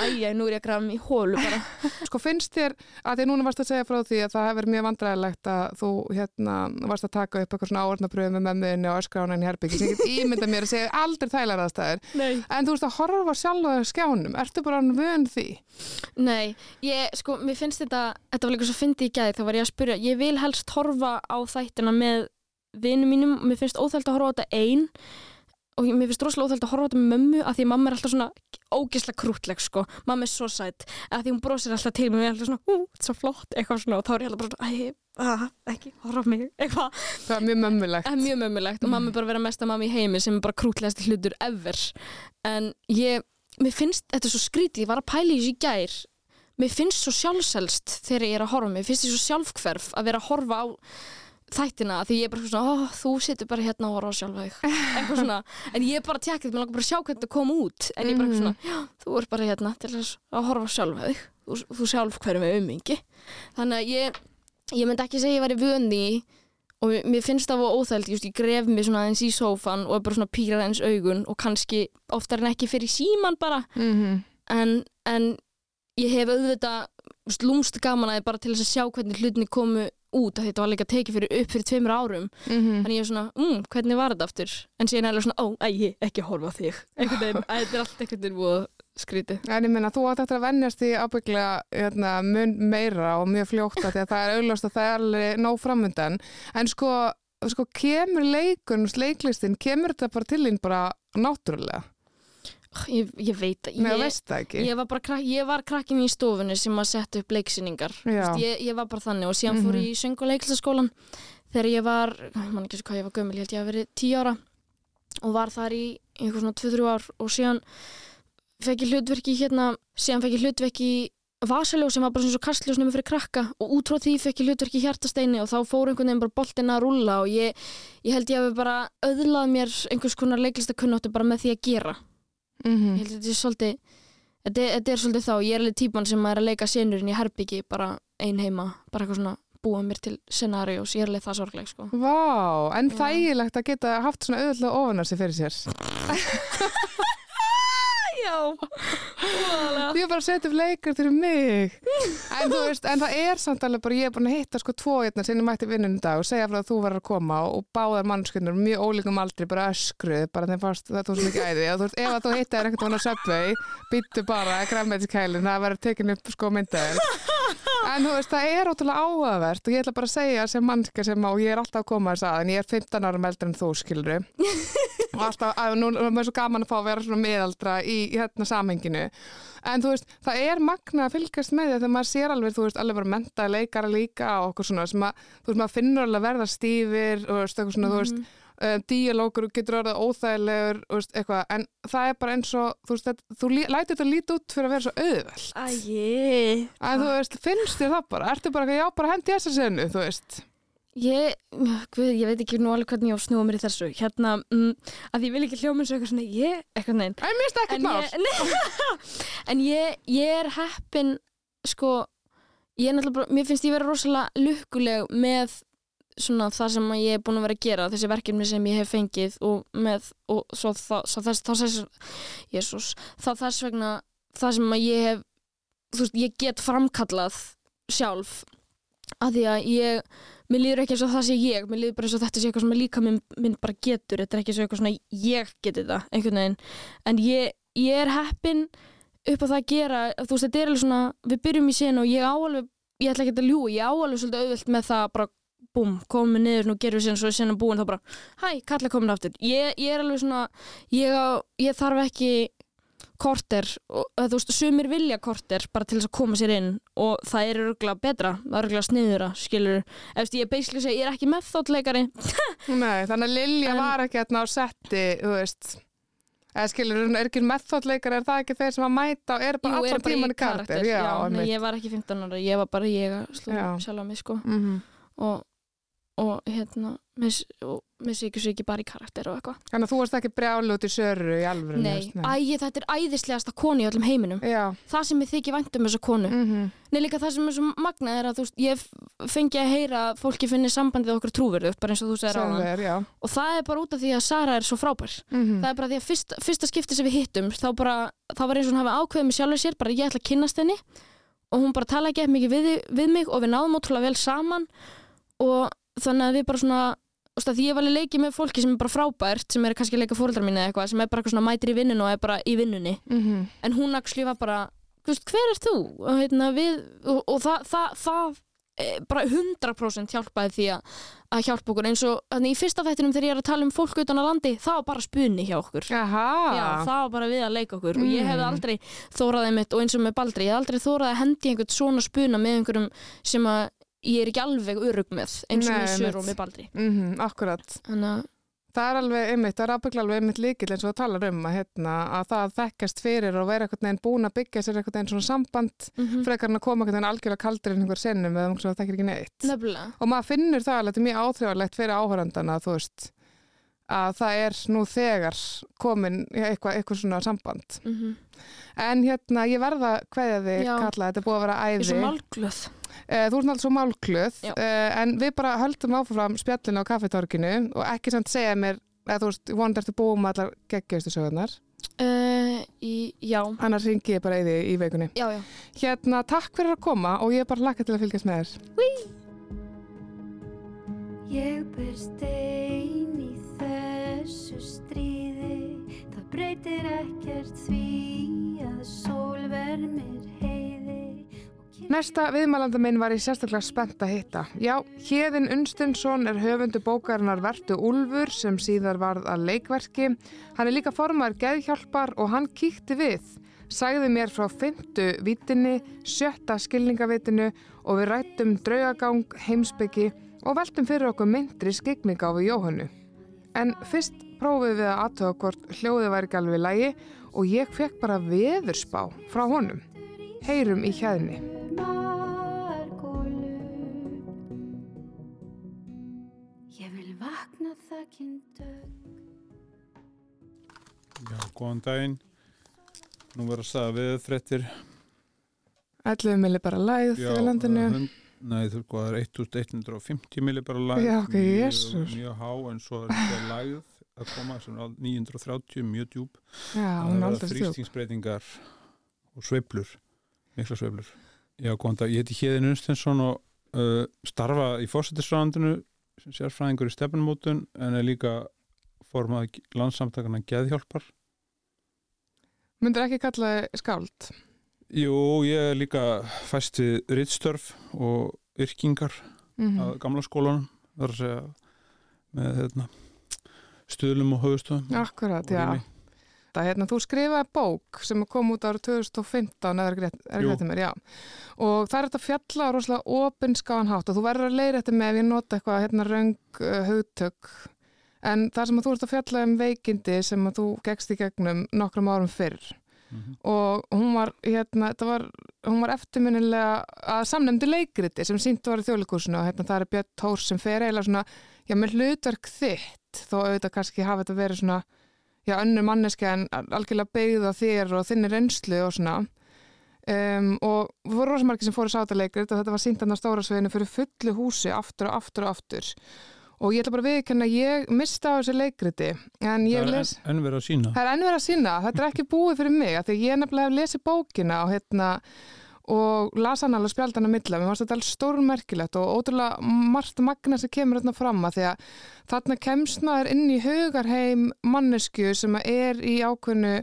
æja, nú er ég að grafa mig í hólu bara. Sko finnst þér, að því núna varst að segja frá því að það hefur mjög vandræðilegt að þú hérna varst að taka upp eitthvað svona áornapröfu með mömmuðinni og öskránan í herbyggi sem ég get ímynda mér að segja aldrei þælar aðstæður. Nei, En þú veist að horfa sjálf á skjánum, ertu bara vön því? Nei, ég, sko, mér finnst þetta þetta að vinum mínum, mér finnst óþælt að horfa á þetta ein og mér finnst rosalega óþælt að horfa á þetta með mömmu af því að mamma er alltaf svona ógislega krútleg sko, mamma er svo sætt af því hún brosir alltaf til mér og ég er alltaf svona, ú, þetta er svo flott, eitthvað svona og þá er ég alltaf bara æ, ah, ekki horfa á mig, eitthvað. Það er mjög mömmulegt. Er mjög mömmulegt og mamma er bara að vera mesta mamma í heimi sem er bara krútlegast hlutur ever. En ég, mér finnst þetta er svo skrítið, ég var að pæla í þessu í gær. Mér finnst svo sjálfselst þegar ég er að horfa, mér finnst ég svo sjálfhverf að vera að horfa á þættina því ég er bara svona, ó, þú situr bara hérna og horfa þig, eitthvað svona. En ég er bara að þetta, mér langar bara að sjá hvernig þetta kom út. En ég er bara svona, já, þú er bara hérna til þess að horfa á sjálfa þig. Þú, þú sjálf hverjum með ummingi þannig að ég, ég myndi ekki segja að ég væri vöndi og mér- mér finnst það var óþæld, just, ég gref mig svona eins í sófan og er bara svona pýrað eins augun og kannski oftar en ekki fyrir síman bara. Mm en, en ég hef auðvitað lúmst gaman að bara til þess að sjá hvernig hlutinni komu út að þetta var líka tekið fyrir upp fyrir tveimur árum -hmm. þannig ég er svona, mm, hvernig var þetta aftur en síðan er það svona, ó, æ, ekki horfa á þig æ, þetta er allt veginn búið skrítið En ég minna, þú átt eftir að vennjast því ábygglega hérna, mun meira og mjög fljótt að því að það er augljóst að það er alveg nóg framundan. En sko, sko kemur leikun, leiklistin, kemur þetta bara til þín bara náttúrulega? Ég, ég veit að ég, ég var bara krak, ég var krakkin í stofunni sem að setja upp leiksýningar. Ég, ég var bara þannig og síðan fór Mhm. ég í söng- og leiklistaskólan þegar ég var, ég man ekki svo hvað ég var gömul ég held ég að verið tíu ára og var þar í eitthvað svona 2-3 ár og síðan fekk ég hlutverki hérna, síðan fekk ég hlutverki í Vasaljó sem var bara svona svo kastljósnum fyrir krakka og út frá því fekk ég hlutverki í hjartasteini og þá fór einhvern veginn bara boltin að rúlla og ég, ég held ég að bara öðlað mér einhvers konar leiklistakunnáttu bara með því að gera Mm ég held að þetta er svolítið þetta, er- þetta er svolítið þá, ég er alveg típan sem er að leika senurinn í herbyggi bara ein heima, bara eitthvað svona búa mér til scenarios, ég er alveg það sorgleg sko. Vá, en Já. þægilegt að geta haft svona auðvitað ofanar sér fyrir sér. Já Ég er bara að setja upp leikar til mig. En þú veist, en það er samt alveg bara, ég er búin að hitta sko tvo hérna sinni mætti vinnunum dag og segja frá að þú var að koma og báðar mannskunnur mjög ólíkum aldri bara öskruð, bara þeim fannst þetta var svo mikið æði. Og þú veist, ef að þú hittaðir einhvern veginn á Subway, byttu bara að græmmeitiskælinn, það verður tekin upp sko myndaðir. En þú veist, það er ótrúlega áhugavert og ég ætla bara að segja sem mannska sem og ég er alltaf að koma þess að en ég er 15 ára meldur en þú skiluru og alltaf, að, nú er mér svo gaman að fá að vera svona miðaldra í, í hérna samhenginu. En þú veist, það er magna að fylgast með því þegar maður sér alveg, þú veist, alveg bara menta leikara líka og okkur svona sem að, þú veist, maður finnur alveg að verða stífir og veist, eitthvað svona, mm -hmm. þú veist uh, díalókur getur orðið óþægilegur veist, en það er bara eins og þú, veist, þú lætir þetta lítið út fyrir að vera svo auðveld Æi. En þú veist, finnst þér það bara, ertu bara já, bara hendi þess að senu, þú veist? Ég, guð, ég veit ekki nú alveg hvernig ég á snúa mér í þessu. Hérna, mm, að ég vil ekki hljóma eins og eitthvað svona ég, eitthvað neinn mál En ég, ég er heppin sko, ég er náttúrulega bara, mér finnst ég vera rosalega lukkuleg með svona það sem ég er búin að vera að gera þessi verkefni sem ég hef fengið og með og svo það, svo þess, þá þess Jésús, þá þess vegna það sem ég hef þú veist, ég get framkallað sjálf að því að ég mér líður ekki eins og það sé ég mér líður bara eins og þetta sé eitthvað sem líka minn, minn bara getur þetta er ekki eins og eitthvað svona ég geti þetta einhvern veginn, en ég, ég er heppin upp á það að gera þú veist, þetta er alveg svona, við byrjum í sen og ég áalveg, ég ætla ekki að ljú ég áalveg svolítið auðvilt með það bara búm, komum við niður, nú gerum við síðan svo síðan búin þá bara, hæ, kalla komin aftur. Ég, ég er alveg svona, ég, á, ég þarf ekki korter, og, þú veist, sumir vilja korter bara til þess að koma sér inn og það er örgulega betra, það er örgulega sniðura skilur, eftir ég basically segi ég er ekki methodleikari Nei, þannig að Lilja en, var ekki hérna á setti þú veist. Eða skilur, er ekki methodleikari, er það ekki þeir sem að mæta og er bara alltaf tíman í karakter, karakter. Já, já nei, ég var ekki 15 ára, ég var bara ég að slú sjálf á mig sko. Mm -hmm. og og hérna með ekki bara í karakter og eitthvað. Þannig að þú varst ekki brjálu út í söru í alveg Nei, ægi þetta er æðislegasta konu í öllum heiminum. Já. það sem ég þykir vænt um þessa konu. Mm -hmm. Nei líka það sem er svo magnað er að veist ég fengi að heyra að fólki finnir sambandið okkur trúverðu bara eins og þú segir á hann og það er bara út af því að Sara er svo frábær. Mm -hmm. það er bara því að fyrst, fyrsta skipti sem við hittum þá, bara, þá var eins og hún hafi ákveðið mig sjálfur sér bara ég ætla að kynast henni. Og hún bara tala ekki mikið við, við mig og við náðum ótrúlega vel saman. Og þannig að við bara svona því ég alveg leikið með fólki sem er bara frábært sem er kannski að leika fóröldrar mín eða eitthvað sem er bara svona mætir í vinnun og er bara í vinnunni mm -hmm. en hún actually var bara veist, hver er þú? og, heitna, við, og, og það, það, það bara 100% hjálpaði því að, að hjálpa okkur eins og þannig í fyrsta þættinum þegar ég er að tala um fólk utan að landi það var bara spunni hjá okkur Já, það var bara við að leika okkur mm. og ég hefði mm. aldrei þóraðið mitt og eins og með Baldri ég hefði aldrei þóraðið að hendi einhvern svona spuna með einhverjum sem að ég er ekki alveg örug með eins og með Sör og með Baldri mm -hmm, Akkurat Þannig Það er alveg einmitt, það er afbyggla alveg einmitt líkil eins og það talar um að, hérna, að það þekkast fyrir og vera einhvern veginn búin að byggja sér einhvern veginn svona samband mm -hmm. frekar en að koma einhvern veginn algjörlega kaldur inn einhver sinnum eða það þekkir ekki neitt. Nefnilega. Og maður finnur það alveg, mjög áþrjáðlegt fyrir áhörandana þú veist, að það er nú þegar komin eitthvað, eitthvað svona samband. Mm -hmm. En hérna, ég verða hverja þig kalla, þetta er búið að vera æði. Uh, þú ert náttúrulega svo málklöð uh, en við bara höldum áfram spjallinu á kaffetorkinu og ekki samt segja mér að þú veist, vonandi ertu búið með allar geggjastu sögurnar. Uh, Já. Annars ringi ég bara í því í veikunni Já, já. Hérna, takk fyrir að koma og ég er bara lakka til að fylgjast með þér. Hví Ég ber stein í þessu stríði. Það breytir ekkert því að sól vermir Næsta viðmælanda minn var ég sérstaklega spennt að hitta. Já, Hjeðin Unstinsson er höfundu bókarinnar Vertu Úlfur sem síðar varð að leikverki. Hann er líka formar geðhjálpar og hann kíkti við. Sæði mér frá fymtu vitinni, sjötta skilningavitinu og við rættum draugagang, heimsbyggi og veltum fyrir okkur myndri skikningáfi Jóhannu. En fyrst prófið við að aðtöða hvort hljóði væri alveg lægi og ég fekk bara veðurspá frá honum. Heyrum í hjaðinni. Já, góðan daginn. Nú verður að sagða við frettir. 11 millibara læð í landinu. Nei, þú veist, það er 1150 millibara læð. Já, ok, jésus. Mjög há, en svo er þetta læð að koma sem er 930, mjög djúb. Já, hún er aldrei stjúb. Það verður þrýstingsbreytingar og sveiblur, mikla sveiblur. Já, góðan dag. Ég heiti Hjeðin Unstensson og uh, starfa í fósættisræðandinu sem sérfræðingur í stefnumótun en er líka formað landsamtakana Geðhjálpar Myndur ekki kalla skáld? Jú, ég er líka fæst við rittstörf og yrkingar Mm að gamla skólanum þar að segja með hérna, stuðlum og höfustöðum Akkurat, og já. Það, hérna, þú skrifaði bók sem kom út ára 2015 eða er Jú. greitt mér, já. Og það er þetta fjalla á rosalega opinskáan hátt og þú verður að leira þetta með ef ég nota eitthvað hérna röng uh, hugtök. En það sem að þú ert að fjalla um veikindi sem að þú gegst í gegnum nokkrum árum fyrr Mhm. og hún var, hérna, þetta var, hún var eftirminnilega að samnefndi leikriti sem sínt var í þjóðleikursinu og hérna það er Björn Tórs sem fer eiginlega svona, já með hlutverk þitt þó auðvitað kannski hafa þetta verið svona já önnur manneski en algjörlega beigð á þér og þinni reynslu og svona. Um, og við vorum rosamarki sem fóru sátaleikrið og þetta var sínt hann á stóra sveinu fyrir fullu húsi aftur og aftur og aftur. Og ég ætla bara að viðkenna að ég mista á þessu leikriti en ég Það er les enn, enn verið að sína Það er enn verið að sína, þetta er ekki búið fyrir mig því ég nefnilega hef lesið bókina og, hérna, og las hann alveg spjaldana milla, mér varst þetta alveg stórmerkilegt og ótrúlega margt magna sem kemur hérna fram að því að þarna kemst maður inn í hugarheim mannesku sem að er í ákveðnu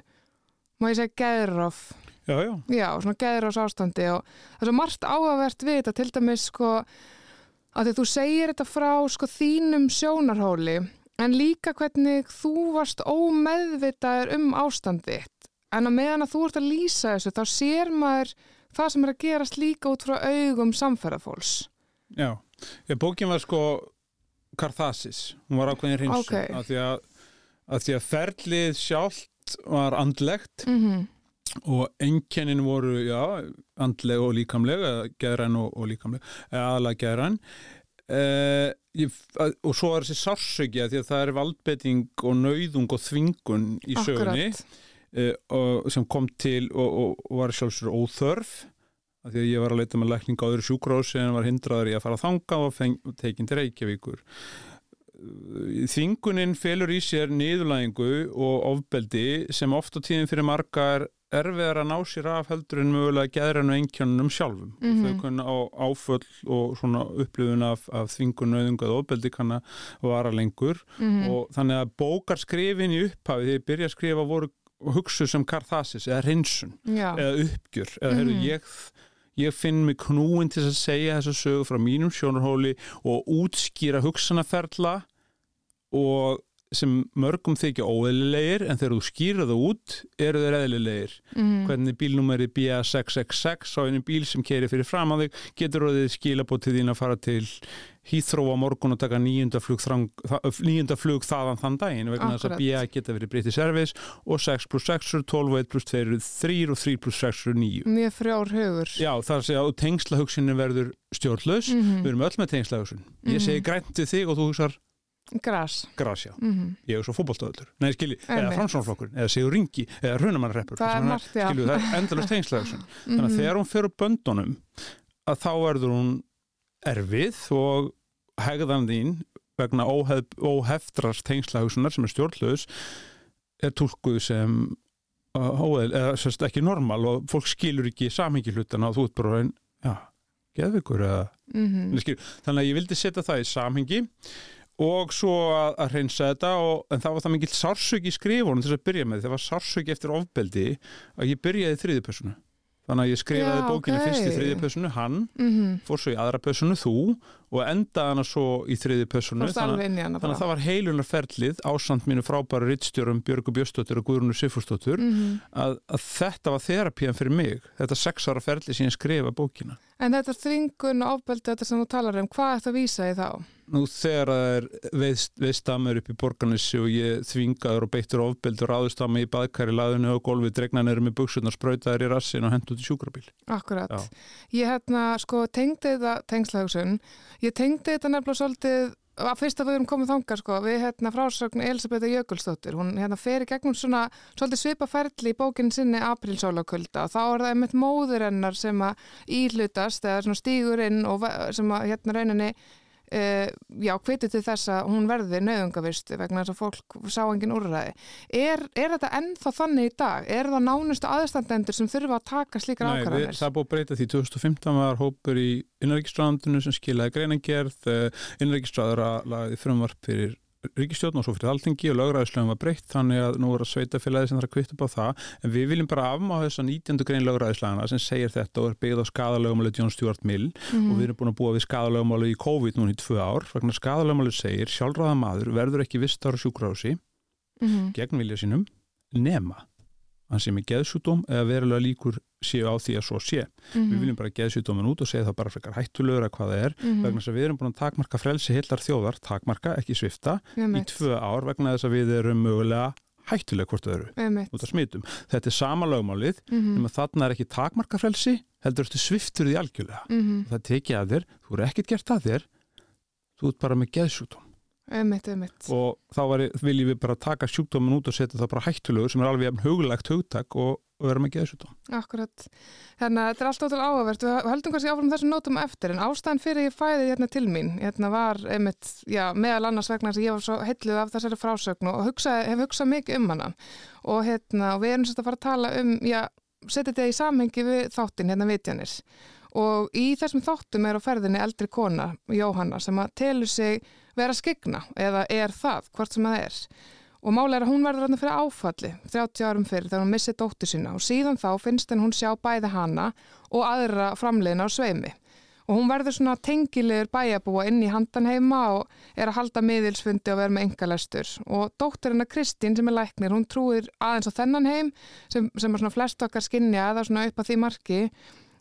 má ég segja geðróf Já, já, já, svona geðrófs ástandi og það er svo margt áhugavert við þetta til dæmis sko að því þú segir þetta frá sko þínum sjónarhóli en líka hvernig þú varst ómeðvitaður um ástandið en að meðan að þú ert að lýsa þessu þá sér maður það sem er að gerast líka út frá augum samferðafólks já. Ég, bókin var sko Karthasis, hún var ákveðin hreinsun Ok. af, því að, af því að ferlið sjálft var andlegt mm og enkennin voru, já, andleg og líkamleg, geðræn og, og líkamleg, eða aðalega geðræn eh, ég, að, og svo er þessi sársöki að því að það er valdbeiting og nauðung og þvingun í sögunni akkurat eh, og, sem kom til og, og, og var sjálfsögur óþörf af því að ég var að leita með lækning á öðru sjúkrósi en var hindraður í að fara að þanga og feng, tekin til Reykjavíkur. Þingunin felur í sér niðurlægingu og ofbeldi sem oft á tíðin fyrir marga er erfiðar að ná sér af heldur en mögulega geðrannu einkjönunum sjálfum. Mhm. þau kunna á áföll og svona upplifun af, af þingun, nöðungu eða ofbeldi kann að vara lengur. Mm og þannig að bókarskrifin í upphafi þegar ég byrja að skrifa voru hugsu sem karthasis eða hreinsun já, eða uppgjör eða heyrðu Mhm. ég ég finn mig knúin til að segja þessa sögu frá mínum sjónarhóli og útskýra hugsanaferla og sem mörgum þykja óeðlilegir en þegar þú skýra það út eru þeir eðlilegir mm hvernig bílnúmeri BA666 á einu bíl sem keiri fyrir fram að þig getur þið skilabót til þín að fara til Heathrow á morgun og taka nýjunda flug, flug þaðan þann daginn vegna þess að. BA geta verið breytið service og 6 plus 6 er 12 og 1 plus 2 eru 3 og 3 plus 6 eru 9 mjög frjór hugur Já, það er að tengslahugsunin verður stjórnlaus Mhm. við erum öll með tengslahugsun ég Mhm. segi grænt við þig og þú hugsar gras. Grasja, mm ég er svo fótballstöðlur nei skilji, eða Einmitt. framsvonflokkurinn eða segur ringi, eða runamannreppur það er margt, já. skilju, það er endalust tengslahugsun þannig að Mhm. þegar hún upp böndunum að þá verður hún erfið og hegðan þín vegna óhef, óheftrast tengslahugsunar sem er stjórnlaus er tólkuð sem uh, óeðl, eða sérst ekki normal og fólk skilur ekki samhengi hlutana og þú ert bara einn, já, geðvikur eða Mhm. Skil, þannig að ég vildi setja það í samhengi og svo að, að hreinsa þetta og, en það var það mikill sársöki í skrifunum þess að byrja með, það var sársöki eftir ofbeldi að ég byrjaði í þriði personu þannig að ég skrifaði Já, bókina ok. fyrst í þriði personu, hann Mhm. fór svo í aðra personu, þú og endaði hana svo í þriði personu hana þannig að það var heilunarferlið ásand mínu frábæru rittstjórum Björgu Björstóttur og Guðrunu Sifurstóttur Mhm. að, að þetta var þerapían fyrir mig þetta sex ára ferli sem ég skrifa bókina En þetta þvingun og ofbeldi þetta sem þú talar um, hvað er þetta að vísa í þá? Nú þegar það er veist, veistamur upp í borganissi og ég þvingaður og beittur ofbeldur mig í baðkari laðinu og gólfið dregnan eru með buksunar sprautaður í rassin og hendt út í sjúkrabíl. Akkurat. Já. Ég hérna, sko, tengdi þetta tengslahugsun. Ég tengdi þetta nefnilega svolítið að fyrst að við erum komið þangað, sko, við hérna frásögn Elisabetta Jökulsdóttir, hún hérna fer í gegnum svona svolítið svipa ferli í bókinn sinni aprílsólakulda og þá er það einmitt móður hennar sem að íhlutast eða svona stígur inn og sem að hérna rauninni Uh, já, hviti til þess að hún verði nöðungavist vegna þess að fólk sá engin úrræði. Er, er þetta ennþá þannig í dag? Er það nánustu aðstandendur sem þurfa að taka slíkar Nei, við, ákvarðanir? það búið breyta því 2015 var hópur í innrækistráðandinu sem skilaði greinagerð innrækistráður að lagði frumvarp fyrir ríkistjórn og svo fyrir alþingi og lögræðislegum var breytt þannig að nú er að sveitafélagi sem þarf að kvitta upp á það en við viljum bara afmáða þess að 19. grein lögræðislegana sem segir þetta og er byggð á skadalögumáli John Stuart Mill Mhm. og við erum búin að búa við skadalögumáli í COVID núna í tvö ár vegna skadalögumáli segir sjálfráða maður verður ekki vistar á sjúkrási Mhm. gegn vilja sínum nema hann sé með geðsjúdóm eða verulega líkur séu á því að svo sé. Mhm. Við viljum bara geðsjúdómin út og segja það bara frekar hættulegur að hvað það er Mhm. vegna þess að við erum búin að takmarka frelsi hillar þjóðar, takmarka, ekki svifta í Einmitt. tvö ár vegna þess að við erum mögulega hættuleg hvort öðru Einmitt. út af smitum. Þetta er sama lögmálið Mhm. nema þarna er ekki takmarka frelsi heldur ertu sviftur því algjörlega. Mhm. Það tekið að þér, þú er ekkert gert að þér þú ert bara með geðsjúdóm Einmitt, einmitt. og þá var, viljum við bara taka sjúkdómin út og setja það bara hættulegur sem er alveg jafn hugulegt hugtak og, og vera með geðsjúdóm. Akkurat. Þannig að þetta er allt ótrúlega áhugavert. Við höldum kannski áfram þessum nótum eftir en ástæðan fyrir ég fæði hérna til mín hérna var einmitt, já, meðal annars vegna að ég var svo heilluð af þessari frásögn og hugsa, hef hugsað mikið um hana og hérna, og við erum sérst að fara að tala um, já, setja þetta í samhengi við þáttin, hérna vitjanir og í þessum þáttum er á ferðinni eldri kona, Jóhanna, sem að telur sig vera skegna eða er það, hvort sem það er. Og máli er að hún verður þarna fyrir áfalli 30 árum fyrir þegar hún missi dóttur sína. Og síðan þá finnst henn hún sjá bæði hana og aðra framleiðina á sveimi. Og hún verður svona tengilegur bæjabúa inn í handan heima og er að halda miðilsfundi og vera með engalestur og dóttur hennar Kristín sem er læknir, hún trúir aðeins á þennan heim sem, sem er svona flest okkar skinja eða svona upp að því marki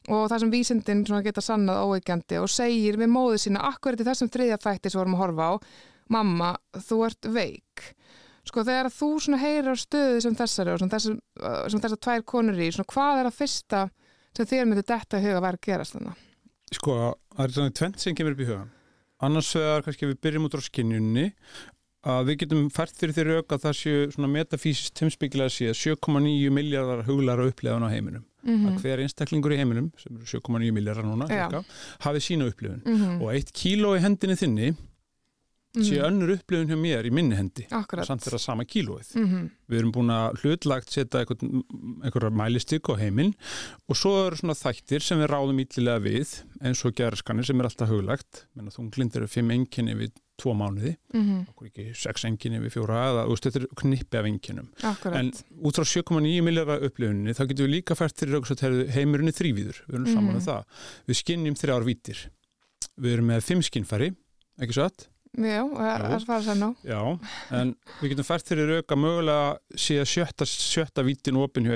og það sem vísindin geta sannað óeikjandi og segir við móðu sína akkurat í þessum þriðja þætti sem vorum að horfa á mamma, þú ert veik sko þegar þú á stöðu sem þessari og sem sem þessar tvær konur í, svona hvað er að fyrsta sem þér myndi detta huga vera að gerast þannig? Sko, það er svona tvent sem kemur upp í hugan. Annars vegar kannski við byrjum út á skinjunni að við getum fært fyrir því rauk að það séu svona metafísist heimsbyggilega sé 7,9 miljardar huglar á upplifun á heiminum. Mm Að hver einstaklingur í heiminum, sem eru 7,9 miljardar núna, cirka, hafi sína upplifun. -hmm. Og eitt kíló í hendinni þinni sé önnur upplifun hjá mér í minni hendi. Samt vera sama kílóið. Mm Við erum búin að hlutlagt setja einhverja mælistik á heiminn og svo eru svona þættir sem við ráðum ítlilega við eins og gerðskanir sem er alltaf huglagt. Menna þunglindir eru fimm enginni við tvo mánuði, -hmm. okkur ekki sex enginni við fjóra eða þú veist þetta er knippi af enginnum. Akkurat. En út frá 7,9 miljardar upplifuninni þá getum við líka fært fyrir auðvitað að heimurinn er þrývíður. Við erum saman um Mhm. það. Við skinnjum þrjár vítir. Við erum með fimm skinnfæri, ekki satt? Já, og er, Jú. er það að segja nú? Já, en við getum fært fyrir auka mögulega sé að sjötta, sjötta vítin opin hjá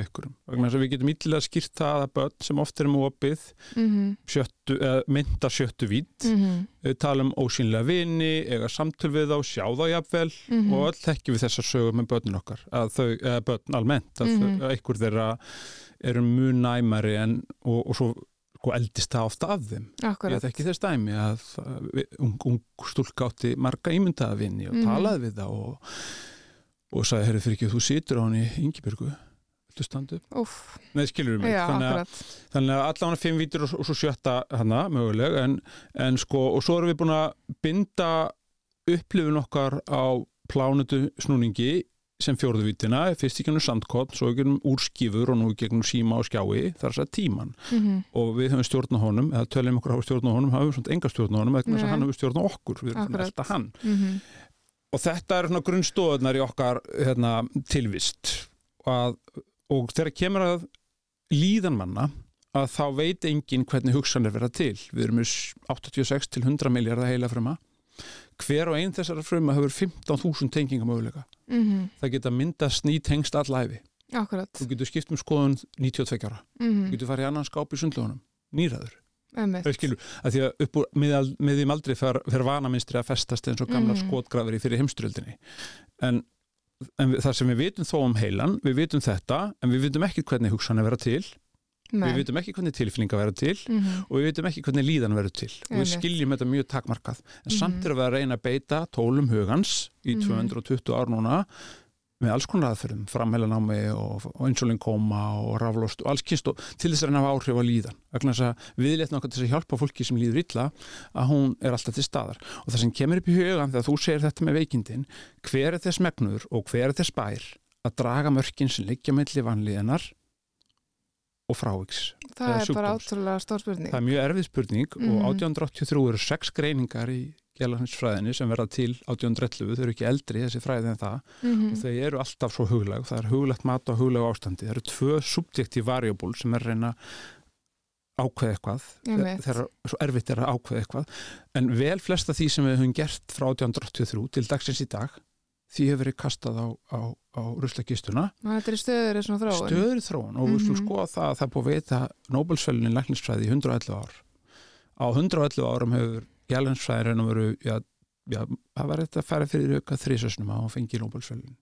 að við getum ítlilega skýrt það að börn sem oft er með opið Mm sjöttu, eða mynda sjöttu vít -hmm. við tala um ósynlega vini, eiga samtöl við þá, sjá þá jafnvel Mhm. og öll þekkjum við þessar sögum með börnin okkar að þau, eða börn almennt að, Mhm. að ykkur þeirra eru mun næmari en, og, og svo sko, eldist það ofta af þeim Akkurat. Ég þekki þess dæmi að ung, ung stúlka átti marga ímyndaða vinni og Mhm. talaði við það og, og sagði, herri fyrir ekki, þú situr á henni Ingibjörgu, viltu standa upp? Úff, Nei, mig, já, þannig, að, þannig að allan fimm vítur og, og svo sjötta hana, möguleg, en, en sko, og svo erum við búin að binda upplifun okkar á plánutu snúningi sem fjórðu vítina, fyrst í gennum sandkott, svo í gennum úrskífur og nú í gegnum síma og skjái, þar er það tíman Mm og við höfum stjórn á honum eða töljum okkur hafa stjórn á honum, hafum svona enga stjórn á honum vegna þess að hann hefur stjórn á okkur við erum alltaf hann. -hmm. og þetta er svona grunnstóðunar í okkar hérna, tilvist. Að, og þegar kemur að líðan manna að þá veit enginn hvernig hugsanir verða til. Við erum með 86 til 100 miljardar heila fruma hver og einn þessara fruma hefur 15.000 tengingamöguleika Mm það geta myndast ný tengst allæfi Akkurat. þú getur skipt um skoðun 92 ára. Þú Mm getur farið annan skáp í sundlögunum nýraður -hmm. Skilur, að því að upp úr miðal, miðjum aldrei fer, fer vanaminstri að festast eins og gamlar Mhm. skotgrafir í fyrir heimsturöldinni en, en það sem við vitum þó um heilan, við vitum þetta en við vitum ekki hvernig hugsan er vera til við vitum ekki hvernig tilfinninga vera til mm -hmm. og við vitum ekki hvernig líðan verður til og við skiljum þetta mjög takmarkað en samt Mhm. erum við að reyna að beita tólum hugans í Mhm. 220 ár núna með alls konar aðferðum, framheilanámi og, insulinkóma og raflost og alls kynst og til þess að reyna að hafa áhrif á líðan vegna þess að viðlétna okkar til að hjálpa fólki sem líður illa að hún er alltaf til staðar og það sem kemur upp í hugan þegar þú segir þetta með veikindin hver er þess megnur og hver er þess bær að draga mörkin sem liggja melli vanlíðanar og fráviks Það er bara sjúkdóms. ótrúlega stór spurning. það er mjög erfið spurning Mhm. og 1883 eru sex greiningar í gælarnisfræðinni sem verða til 1811, þau eru ekki eldri þessi fræði en það Mhm. og þau eru alltaf svo huglag, það er huglagt mat og huglag ástandi, það eru tvö subjektiv variable sem er reyna að ákveða eitthvað þegar svo erfitt er að ákveða eitthvað en vel flesta því sem við höfum gert frá 1883 til dagsins í dag því hefur verið kastað á, á, á ruslakistuna. Er stöður þróun. stöður þróun. Og við skulum Mhm. skoða það að það búið að veita Nobelsfellin læknisfræði í 111 ár. Á 111 árum hefur gælansfræði raun og veru já, já, það var þetta að færa fyrir auka þrísösnum að hún fengi Nobelsfellin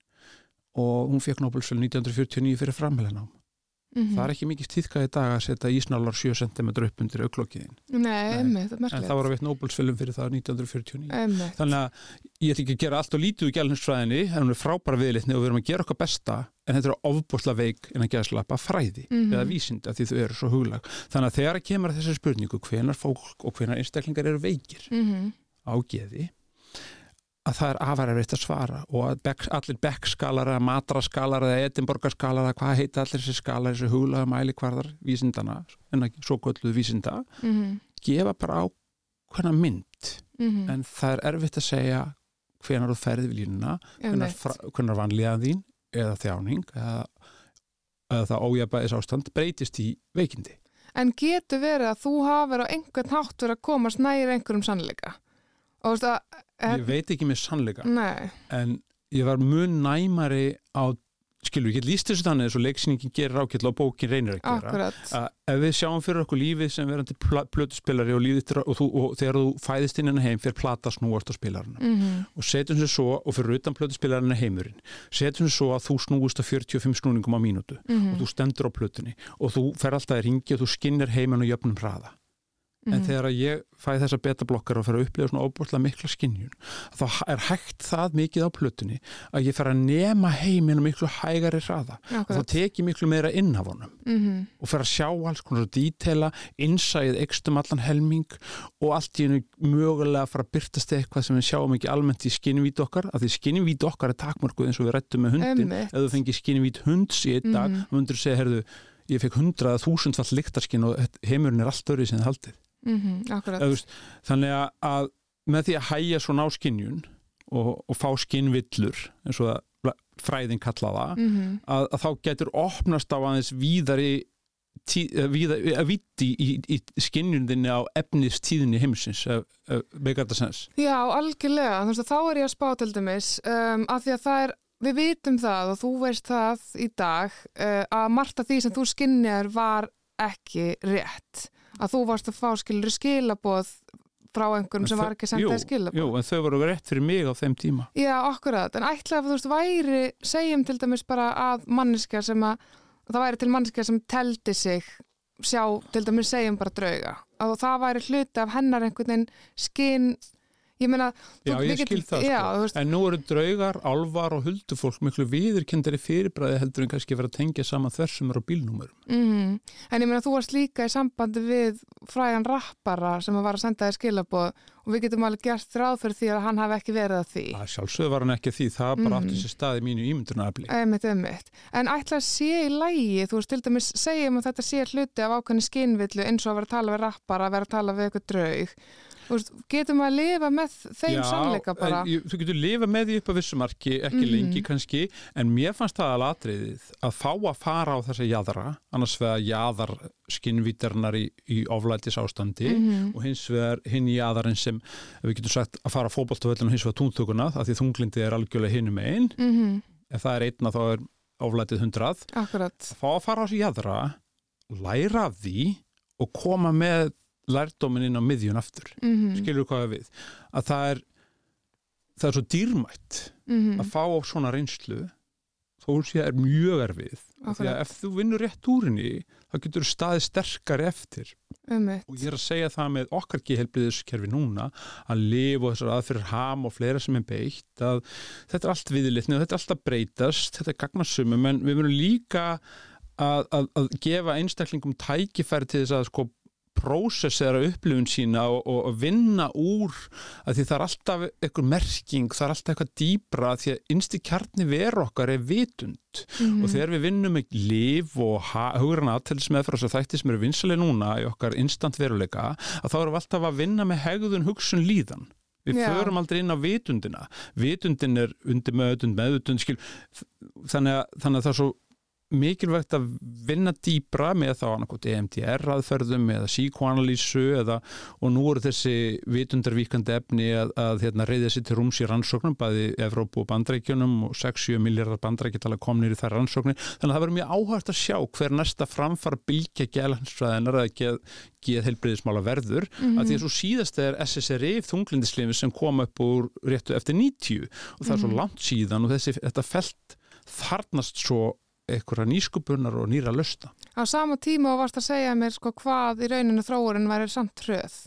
og hún fekk Nobelsfellin 1949 fyrir framhelinám Mhm. það er ekki mikið tíðkað í dag að setja ísnálar 7 cm upp undir auklokkiðin Nei, emmi, þetta er en merkilegt. það var að veit Nobelsfellin fyrir það 1949 Emmi. þannig að ég ætla ekki að gera allt og lítið úr gælansfræðinni, en hún er frábæra viðlitni og við erum að gera okkar besta en þetta er ofbúsla veik en að geðslappa fræði Mhm. eða vísind að því þau eru svo huglag þannig að þegar kemur að þessari spurningu hvenar fólk og hvenar einstaklingar eru veikir Mhm. á geði að það er erfitt að svara og að Beck, allir Beck-skalar eða Matra-skalar eða Edinborgar-skalar eða hvað heita allir þessi skalar, þessi huglaga mælikvarðar vísindana, en ekki svo gölluð vísinda, Mhm. gefa bara ákveðna mynd Mhm. en það er erfitt að segja hvenar þú ferði við línuna hvenar, vanlíðan þín eða þjáning eða, eða það ójabæðis ástand breytist í veikindi En getur verið að þú hafur á einhvern hátt verið að komast næri einhverjum sannleika? Og þú veist að... ég veit ekki með sannleika Nei, en ég var mun næmari á skilur, ég get líst þessu þannig eins og leiksýningin gerir ákveðla og bókin reynir að gera að ef við sjáum fyrir okkur lífið sem verandi plötuspilari og, og, þú, og þegar þú fæðist inn en heim fyrir plata snúast á spilarana Mm og setjum sér svo, og fyrir utan plötuspilarana heimurinn, setjum sér svo að þú snúist á 45 snúningum á mínútu Mhm. og þú stendur á plötunni og þú fer alltaf í ringi og þú skinnir heiminn og jöfnum hraða En þegar að ég fæ þessa betablokkar og fer að upplifa svona óbúrslega mikla skinnjun þá er hægt það mikið á plötunni að ég fer að nema heiminn og miklu hægari hraða og þá Akkurat. tek ég miklu meira inn af honum Mhm. og fer að sjá alls konar dítela innsæðið ekstum allan helming og allt í hennu mögulega fara að byrtast eitthvað sem við sjáum ekki almennt í skinnvít okkar af því skinnvít okkar er takmörkuð eins og við rættum með hundin ef þú fengið skinnvít hunds í einn dag Mhm. þá myndur þú segja, herðu, ég fekk hundrað þúsundfall lyktarskinn og heimurinn er allt öðru sem þið haldið Eða, þú veist, þannig að, að með því að hæja svona á skinnjun og, og fá skinnvillur eins og fræðin kalla það Mhm. að, að þá getur opnast á aðeins víðari tí, víða, að viti í, í, skinnjundinni á efnistíðinni heimsins meikar þetta sens Já, algjörlega. Veist að þá er ég að spá til dæmis um, af því að það er, við vitum það og þú veist það í dag uh, að margt af því sem þú skinnjar var ekki rétt. Að þú varst að fá skilur skilaboð frá einhverjum sem var ekki að þau- senda jú, þér skilaboð. Jú, en þau voru rétt fyrir mig á þeim tíma Já, akkurat. En ætla að þú veist væri, segjum til dæmis bara að manneska sem að, það væri til manneska sem teldi sig sjá, til dæmis segjum bara drauga. Og það væri hluti af hennar einhvern veginn skinn, ég meina, Já, ég getum- skil það já, sko. En nú eru draugar, álvar og huldufólk miklu viðurkendari fyrirbræði heldur en kannski vera að tengja saman þessum er á bílnúmerum. Mm En ég meina þú varst líka í sambandi við frægan rappara sem var að senda þér skilaboð og við getum alveg gert ráð fyrir því að hann hafi ekki verið að því. Það sjálfsögðu var hann ekki að því, það bara Mhm. átti sér stað í mínu ímyndunarafli. Einmitt, einmitt. En ætla að sé í lægi, þú veist, til dæmis segjum að þetta sé hluti af ákveðni skinnvillu eins og að vera að tala við rappara, að vera að tala við eitthvað draug. Veist, getum að lifa með þeim sannleika bara? en þú getur lifa með því upp á vissumarki, ekki Mhm. lengi kannski, en mér fannst það að latriðið að fá að fara á þessa jæðra, annars vegar jæðar skinnvítarnar í, í oflætis ástandi Mhm. og hins vegar hinn jæðarinn sem við getum sagt að fara fótboltavöllin og hins vegar túntökuna, af því þunglindi er algjörlega hinum einn, Mhm, ef það er einna þá er oflætið hundrað, Akkurat. að fá að fara á þessi jæðra, læra af því og koma með lærdómin inn á miðjun aftur. Mm skilur hvað við? Að það er það er svo dýrmætt -hmm. að fá á svona reynslu þó sé er mjög erfið. Því að ef þú vinnur rétt úr henni þá getur þú staðið sterkari eftir. Einmitt. og ég er að segja það með okkar gehelbriðiskerfi núna að lifa og þessar aðfyrir ham og fleira sem er beitt að þetta er allt viðlitni og þetta er alltaf breytast þetta er gagnarsumum en við verðum líka að, að, að gefa einstaklingum tækifæri til þess að sko prósessera upplifun sína og, og, vinna úr að því það er alltaf eitthvað merking, það er alltaf eitthvað dýbra því að innsti kjarni veru okkar er vitund Mhm. og þegar við vinnum með líf og hugurinn aðtælis með fyrir þess að þætti sem eru vinsalega núna í okkar instant veruleika að þá erum við alltaf að vinna með hegðun hugsun líðan við Já. förum aldrei inn á vitundina vitundin er undir meðutund meðutund skil, þannig að, þannig að það er svo mikilvægt að vinna dýbra með þá annarkot EMDR aðferðum eða síkoanalýsu eða og nú eru þessi vitundarvíkandi efni að, að hérna, reyða sér til rúms í rannsóknum bæði Evrópu og bandrækjunum og 6-7 miljardar bandrækjatala komnir í þær rannsóknir þannig að það verður mjög áhægt að sjá hver næsta framfara bylgja gælansfræðinar eða geð, geð heilbriðismála verður Mhm. að því að svo síðast er SSRI þunglindislifi sem kom upp úr réttu eftir 90 og það er svo Mhm. langt síðan og þessi, þarnast svo einhverja nýskupunar og nýra lösta. Á sama tíma varst að segja mér sko hvað í rauninu þróurinn væri samt hröð.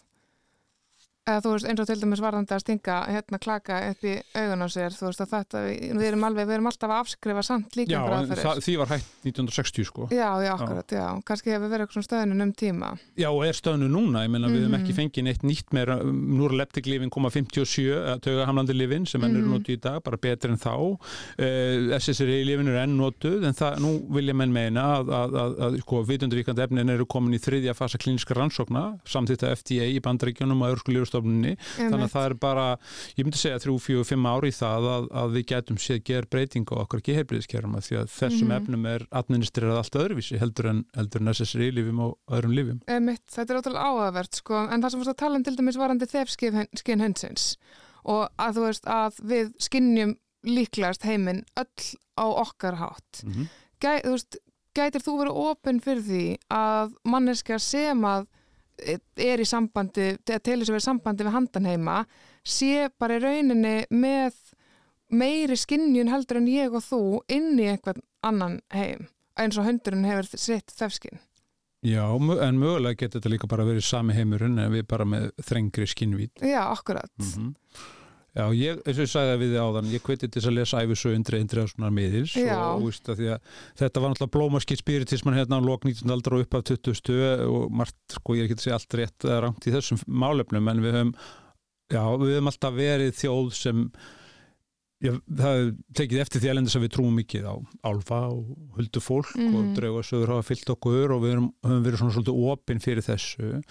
Eða þú veist eins og til dæmis varðandi að stinga hérna klaka í augun á sér, þú veist að þetta, við erum alveg, við erum alltaf að afskrifa samt líka Já, einhverjar en aðferðir. það, því var hægt 1960 sko. Já, já, akkurat, já. Kannski hefur verið eitthvað stöðunum um tíma. Já, og er stöðnu núna, ég meina við hefum Mhm. ekki fengið neitt nýtt meira, nú er leptiklifin koma 57, að taugahamlandi lifin sem enn eru Mhm. notuð í dag, bara betri en þá uh, SSRI lifin eru enn notuð en það, nú vilja menn meina að, að, að, að sko, vitundaríkandi efnin eru komin í lifustofnunni þannig að það er bara, ég myndi segja 3-4-5 ári í það að, að við getum séð ger breyting á okkar geheilbriðiskerfum því að þessum Mhm. efnum er administrerað allt öðruvísi heldur en, heldur en SSRI lifim og öðrum lifim Emitt, þetta er ótrúlega áhugavert sko, en það sem fórst að tala um til dæmis varandi þefskinn hundsins og að þú veist að við skinnjum líklegast heiminn öll á okkar hátt. mm -hmm. Gæ, þú veist, gætir þú verið opinn fyrir því að manneskja sem að er í sambandi, telur sem er í sambandi við handan heima, sé bara í rauninni með meiri skinnjun heldur en ég og þú inn í einhvern annan heim eins og hundurinn hefur sitt þefskinn. Já, en mögulega getur þetta líka bara verið sami heimurinn en við bara með þrengri skinnvít Já, akkurat. mm Já, ég, eins og ég sagði það við þið áðan ég hveti til að lesa æfisögu undri undri á svona miðils og víst að að þetta var náttúrulega blómaskitt spiritisman hérna á lok 19. aldra og upp af 20. og margt, sko, ég get að segja allt rétt eða rangt í þessum málefnum en við höfum, já, við höfum alltaf verið þjóð sem já, það er tekið eftir því elendis að við trúum mikið á álfa og huldu fólk Mhm. og draugasögur hafa fyllt okkur og við höfum, höfum verið svona svolítið opinn fyrir þessu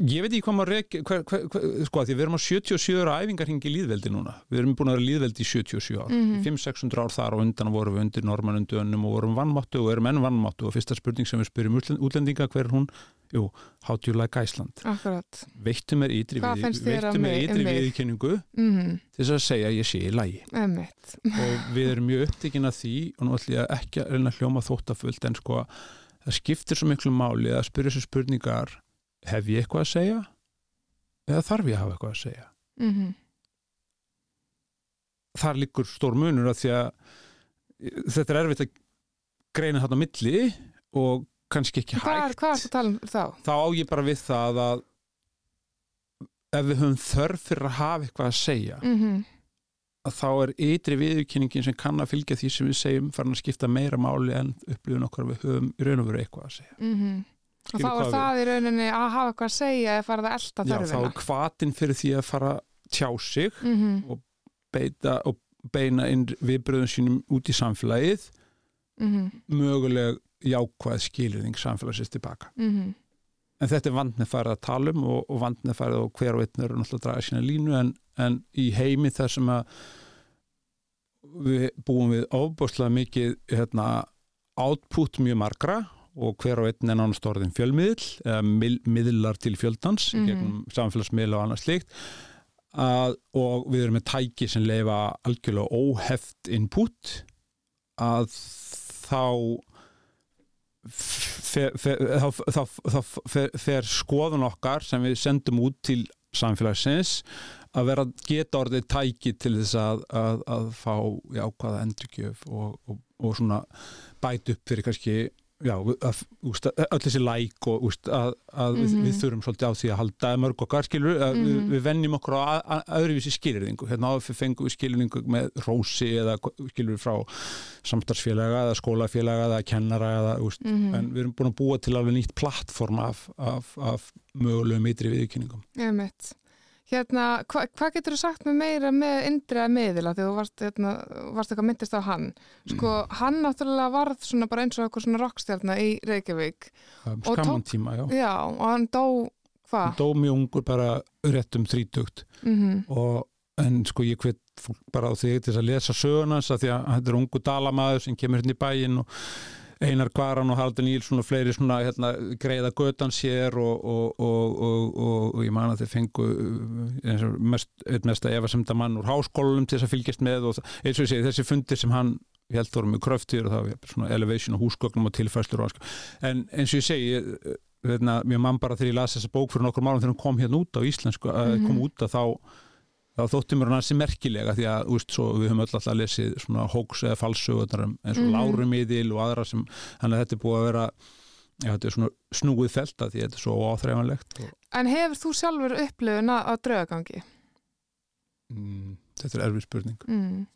ég veit ekki hvað maður rek, hver, hver, hver, sko að því við erum á 77 ára æfingarhingi líðveldi núna við erum búin að vera líðveldi í 77 ár Mhm. 500-600 ár þar og undan vorum við undir normannundunum og vorum vannmáttu og erum enn vannmáttu og fyrsta spurning sem við spyrjum útlend- útlendinga hver er hún, jú, how do you like Iceland Akkurat. veittu mér ytri, Hvað við, finnst þér veittu mér mig- ytri mig? viðkynningu Mm til þess að segja að ég sé í Emitt. og við erum mjög upptekinn af því og nú ætlum ég ekki að að hljóma þóttafullt en sko það skiptir svo miklu máli að spyrja þessu spurningar hef ég eitthvað að segja? Eða þarf ég að hafa eitthvað að segja? Mm þar liggur stór munur af því að þetta er erfitt að greina þarna milli og kannski ekki Hvað hægt. hvað að tala um þá? þá á ég bara við það að ef við höfum þörf fyrir að hafa eitthvað að segja Mm að þá er ytri viðurkenningin sem kann að fylgja því sem við segjum farin að skipta meira máli en upplifun okkar við höfum í raun og veru eitthvað að segja. -hmm. Og þá er við- það í rauninni að hafa eitthvað að segja eða fara það elda Já, þá þörfina. er hvatin fyrir því að fara tjá sig, Mm -hmm. beita og beina inn viðbröðum sínum út í samfélagið Mm möguleg jákvæð skilirðing samfélagsins tilbaka. -hmm. En þetta er vandnið farið að tala um og, og vandnið farið og hver og einn eru náttúrulega að draga sína línu en, en í heimi þar sem að við búum við ofbúslega mikið hérna, output mjög margra og hver og einn er nánast orðin fjölmiðl eða miðlar til fjöldans mm Mhm. gegnum samfélagsmiðl og annað slíkt að, og við erum með tæki sem leifa algjörlega óheft input að þá fer, fer, þá, þá, þá fer, skoðun okkar sem við sendum út til samfélagsins að vera geta orðið tæki til þess að, að, að fá jákvæða endurgjöf og, og, og svona bæta upp fyrir kannski já, að, úst, öll þessi læk og úst, að, að við, Mhm. við þurfum svolítið á því að halda mörg okkar skilur, að við, Mhm. við vennjum okkur á að, að, öðruvísi skilirðingu hérna áður fengum við skilirðingu með rósi eða skilur frá samstarfsfélaga eða skólafélaga eða kennara eða úst, Mhm. en við erum búin að búa til alveg nýtt plattform af, af, af mögulegum ytri viðkynningum Emitt. Hérna, hva, hvað getur þú sagt með meira með indriða miðila þegar þú varst, hérna, varst eitthvað myndist á hann? Sko, hann náttúrulega varð svona bara eins og eitthvað svona rockstjarna í Reykjavík. Skamman tíma, já Já, og hann dó Hvað? dó mjög ungur bara rétt um þrítugt Mm og en sko ég hvet bara á því til þess að lesa sögunans að því að þetta er ungu dalamaður sem kemur hérna í bæinn og Einar Kvaran og Haldur Nílsson og fleiri svona hérna, greiða götan sér og, og, og, og, og ég man að þeir fengu og mest, einn mesta efasemda mann úr háskólum til þess að fylgjast með og eins og ég segi þessi fundir sem hann held voru með kröftir og það var svona elevation og húsgögnum og tilfæslur og en eins og ég segi ég, hérna, mér mann bara þegar ég las þessa bók fyrir nokkur málum þegar hún kom hérna út á íslensku að Mhm. kom út að þá þá þótti mér hann ansi merkilega því að úst, svo, við höfum öll alltaf lesið svona hóks eða falsögurnar um- eins og mm -hmm. Lárumiðil og aðra sem þannig að þetta er búið að vera já, þetta er svona snúið felta því þetta er svo áþreifanlegt og, En hefur þú sjálfur upplifun að, að draugagangi? mm, þetta er erfið spurning Mm.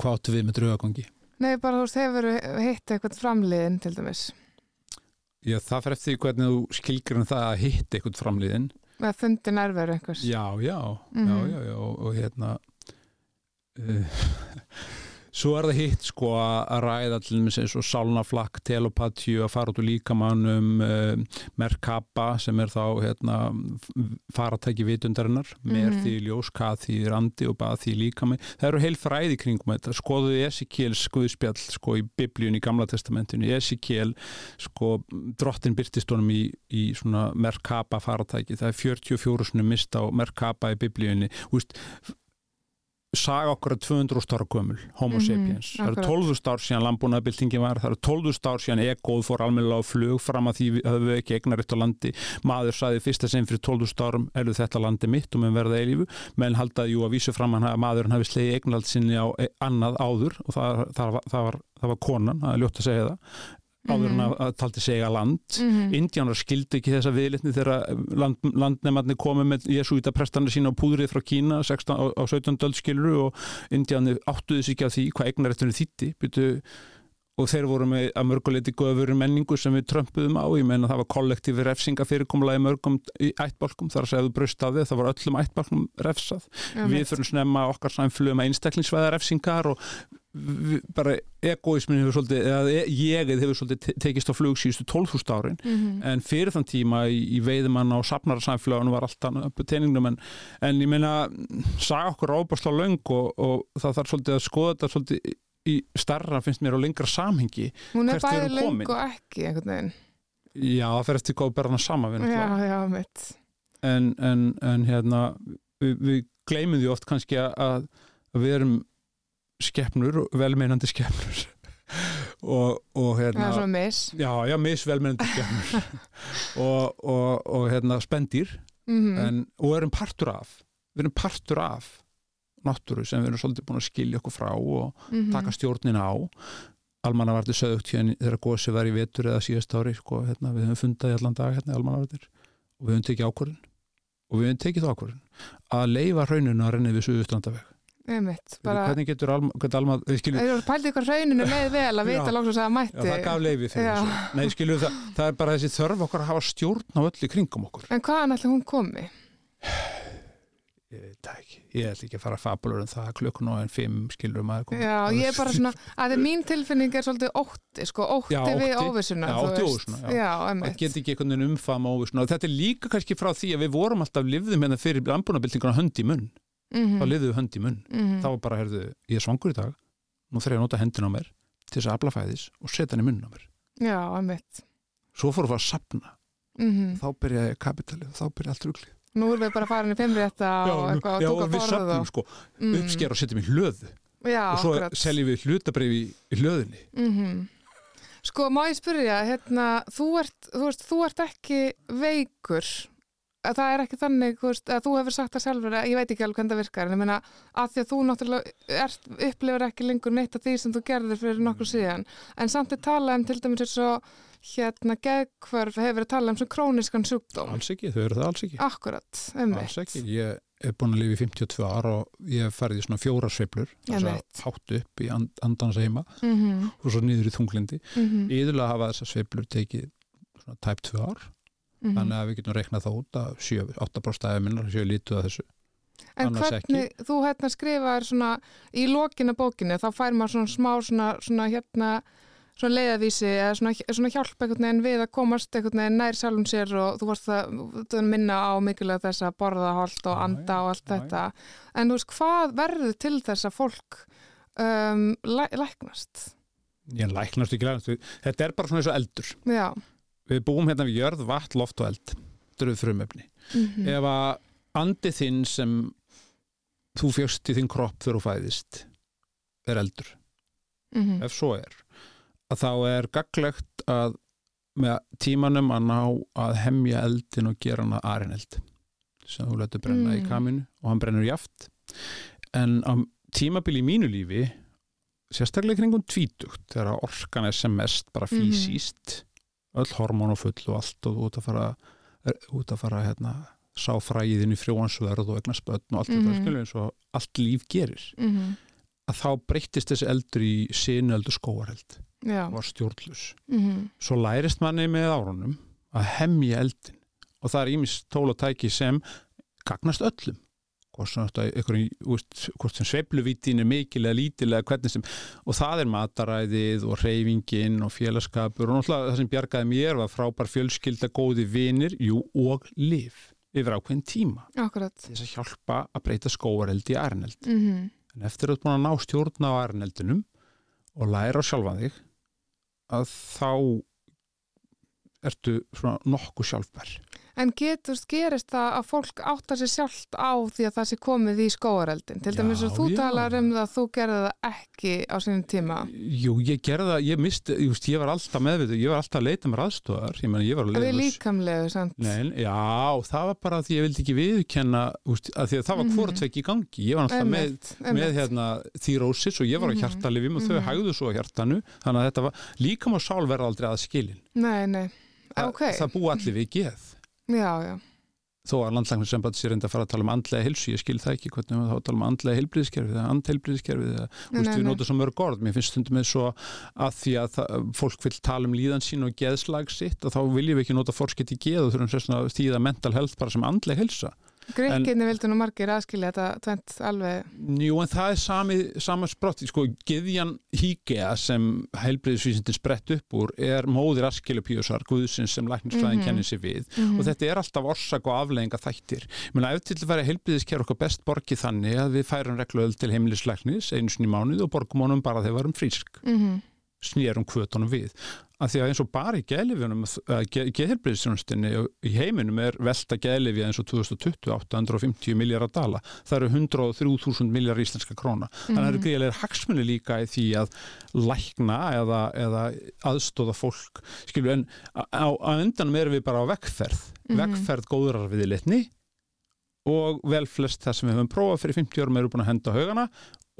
hvað áttu við með draugagangi? Nei, bara þú veist, hefur hitt eitthvað framliðin til dæmis Já, það fer eftir hvernig þú skilgrinn það að hitta eitthvað framliðin með fundi nærveru einhvers Já, já, Mhm. já, já, já og, og hérna uh, svo er það hitt sko að ræða til dæmis eins og sálnaflakk, telepatju að fara út úr líkamannum uh, Merkaba sem er þá hérna, faratæki vitundarinnar. Mhm. Merði ljós, Kathi randi og Bathi líkami. Það eru heil fræði kringum þetta. Skoðuðu Esikíels skuðspjall sko í biblíun í gamla testamentinu. Esikíel sko drottin byrtist honum í, í svona Merkaba faratæki það er 44 svona mist á Merkaba í biblíunni. Úst, saga okkar er 200 ára gömul homo Mhm, sapiens, það eru akkurat. 12.000 ár síðan landbúnaðabildingin var, það eru 12.000 ár síðan egoð fór almennilega á flug fram að því höfum við ekki eignaritt á landi. Maður saði fyrsta sem fyrir 12.000 árum er þetta landi mitt og mun verða eilífu. Menn haldaði jú að vísu fram að maðurinn hafi slegið eignald sinni á e- annað áður og það, það, var, það, var, það var konan, það er ljótt að segja það áður en að, að taldi segja land. Mhm. Indjánar skildi ekki þessa viðlitni þegar land, landnemarnir komið með jesúita prestarnir sína á púðrið frá Kína 16, á, á 17. döldskilru og Indjánar áttuðu sig ekki á því hvað eignarættunni þýtti byrju, og þeir voru með að mörguleiti göfur menningu sem við trömpuðum á. Ég meina það var kollektífi refsinga fyrirkomulagi mörgum í ættbálkum. Þar að þú brust af því það var öllum ættbálkum refsað. Við fyrir snemma okkar samflugum að einstaklingsvæða refsingar og bara egoismin hefur svolítið eða e- jegið hefur svolítið te- tekist á flug síðustu 12.000 árin. Mhm. en fyrir þann tíma í, í veiðumann á safnarsamfélagunum var allt annað upp teiningnum en, en ég meina saga okkur ábærslega löng og, og það þarf svolítið að skoða þetta svolítið í starra finnst mér á lengra samhengi Hún er hvert við bæði erum löng komin. og ekki einhvern veginn. Já það fer eftir góð berna sama við Já, já, mitt. En, en, en hérna við, við gleymum því oft kannski að, að við erum skeppnur, velmeinandi skeppnur og, og Það hérna er svona miss já, já, misvelmeinandi skeppnur og, og, og hérna spendir mm en, og erum partur af. Við erum partur af náttúru sem við erum svolítið búin að skilja okkur frá og Mhm. taka stjórnina á. Almannavartir sögðugt hérna þegar gósi var í vetur eða síðast ári sko, hérna, við höfum fundað í allan dag hérna, almannavartir og við höfum tekið ákvörðun. Og við höfum tekið þá ákvörðun að leifa rauninu að renni við suðustrandaveg Einmitt, bara hvernig getur alma, alma, við Það er pæltið hvað rauninu leið vel að vita Já. lóksins að það Já, mætti það gaf leifi fyrir Já. þessu. Nei, skilju, það, það er bara þessi þörf okkar að hafa stjórn á öllu kringum okkur. En hvaðan ætli hún komi? Ég veit ekki. Ég ætla ekki að fara fabulur en það klukkun og en fimm skilur maður komið. Já, ég er bara svona að mín tilfinning er svolítið ótti sko, ótti, Já, við ótti. óvissuna Já, ótti óvissuna, já. Það get ekki einhvern veginn umfam og óvissuna. Þetta er líka kannski frá því að við vorum alltaf lifðum hérna fyrir landbúnabildinguna hönd í munn. Þá lifðum við hönd í munn. Mhm. Það var bara, herðu, ég er svangur í dag, nú þarf ég að nota hendina á mér til þess að afla fæðis og setja hann í munn á mér. Já, emmitt Svo fórum við að sapna. mm Þá byrjaði kapitalið, þá byrjaði allt ruglið. Nú erum við bara farin í fimmrétta og eitthvað og já, tóka og við borð sapnum og sko, mm. uppsker og setjum í hlöðu. Já, og svo akkurat seljum við hlutabrif í, hlöðinni mm Sko, má ég spyrja, hérna, þú ert, þú veist, þú ert ekki veikur að það er ekki þannig, veist, að þú hefur sagt það sjálfur, að ég veit ekki alveg hvernig það virkar, en ég meina að því að þú náttúrulega ert, upplifir ekki lengur neitt af því sem þú gerðir fyrir nokkur síðan, en samt er talað um til dæmis eins og hérna geðkvörf hefur verið talað um sem króniskan sjúkdóm. alls ekki, þau eru það alls ekki. Akkurat, um alls ekki, ég er búin að lifa í 52 ára og ég hef farið í svona fjóra Einmitt. hátt upp í and, andans heima Mm -hmm, og svo niður í þunglindi mm -hmm, yðurlega hafa þessar sveiflur tekið svona tæp 2 ár, mhm. þannig að við getum reiknað það út að 8% af minnar séu lítuð að þessu En annars hvernig, þú hérna skrifaðir svona í lokinu bókinu, þá fær maður svona smá svona, svona hérna svona leiðavísi eða svona, svona hjálp einhvern veginn við að komast einhvern veginn nær sjálfum sér og þú varst að þú minna á mikilvæg þess að borða holt og anda og allt þetta en þú veist, hvað verður til þess að fólk um, læ, læknast? Ég læknast ekki læknast. Þetta er bara svona eins og eldur. Já. Við búum hérna við jörð, vatn, loft og eld. Eru frumöfni. Mm Ef að andi þinn sem þú fjöxt í þinn kropp þegar þú fæðist er eldur. -hmm. Ef svo er, að þá er gaglegt að með tímanum að ná að hemja eldin og gera hana arineld sem þú letur brenna í Mm. kaminu og hann brennur jaft en á tímabili í mínu lífi sérstaklega í kringum tvítugt þegar orkan er sem mest bara Mhm. fysíst öll hormón og full og allt og út að fara út að fara hérna sá fræðin í frjóansverð og egna spötn og allt Mhm. þetta skilur eins og allt líf gerir. Mm að þá breyttist þessi eldur í sinöldu skóareld Já. var stjórnlus Mm svo lærist manni með árunum að hemja eldin og það er ímis tól og tæki sem gagnast öllum sem, þetta einhverjum, úst, hvort sem sveifluvítin er mikil eða lítil eða hvernig sem og það er mataræðið og reyfingin og félagskapur og náttúrulega það sem bjargaði mér var frábær fjölskylda, góði vinir, jú og liv yfir ákveðin tíma. Akkurat. þess að hjálpa að breyta skóareldi í arneld Mm en eftir að þú ert búin að ná stjórna á arneldinum og læra á sjálfan þig að þá ertu svona nokkuð sjálfbær En getur, gerist það að fólk átta sér sjálft á því að það sé komið í skóareldin? Til dæmis að þú já. talar um það að þú gerði það ekki á sínum tíma. Jú, ég gerði það, ég misti ég, veist, ég var alltaf meðvitið, ég var alltaf að leita mér aðstofar ég, meni, ég var að leita líkamlegu, sant? Nei, já, það var bara því ég vildi ekki viðkenna úst, að því að það var Mhm. hvort tvekki í gangi ég var alltaf með, Einmitt, einmitt. með hérna, þýrósis og ég var á Mhm. hjartalifjum og þau Mhm. hægðu svo á hjartanu þannig að þetta var, líkam og sál verða aldrei að skilin Nei, nei. Ok, það, það búi allir við geð já, já. þó að landlæknir sem bara sér enda að fara að tala um andlega hilsu, ég skil það ekki hvernig við þá að tala um andlega heilbriðiskerfið eða andheilbriðiskerfið eða, þú veist, við notum svo mörg orð mér finnst stundum með svo að því að það, fólk vil tala um líðan sín og geðslag sitt og þá viljum við ekki nota forskett í geð og þurfum sérst að þýða mental health bara sem andleg hilsa Greikinni vildu nú margir aðskilja þetta tvent alveg. Jú, en það er sami, sama sprott sko, geðjan hígea sem heilbriðisvísindin sprett upp úr er móðir askilupíusar, guðsins sem læknisfræðin Mhm. kennir sig við Mm og þetta er alltaf orsak og afleðinga þættir. Ég meina, ef til að vera heilbriðisker okkur best borgið þannig að við færum regluöld til heimilisleiknis einu sinni mánuð og borgum honum bara þegar við erum frísk, Mm snýrum kvötunum við. Af því að eins og bara í geðlifunum, geðheilbriðisjónustinni í heiminum er velta geðlifi eins og 2020 850 miljardar dala. Það eru 103.000 miljardar íslenska króna. Þannig að það eru greiðlega hagsmunni líka í því að lækna eða, eða aðstóða fólk. Skilju, en á, á endanum erum við bara á vekkferð. Mhm. Vekkferð góðrar við litni og vel flest það sem við höfum prófað fyrir 50 árum erum búin að henda haugana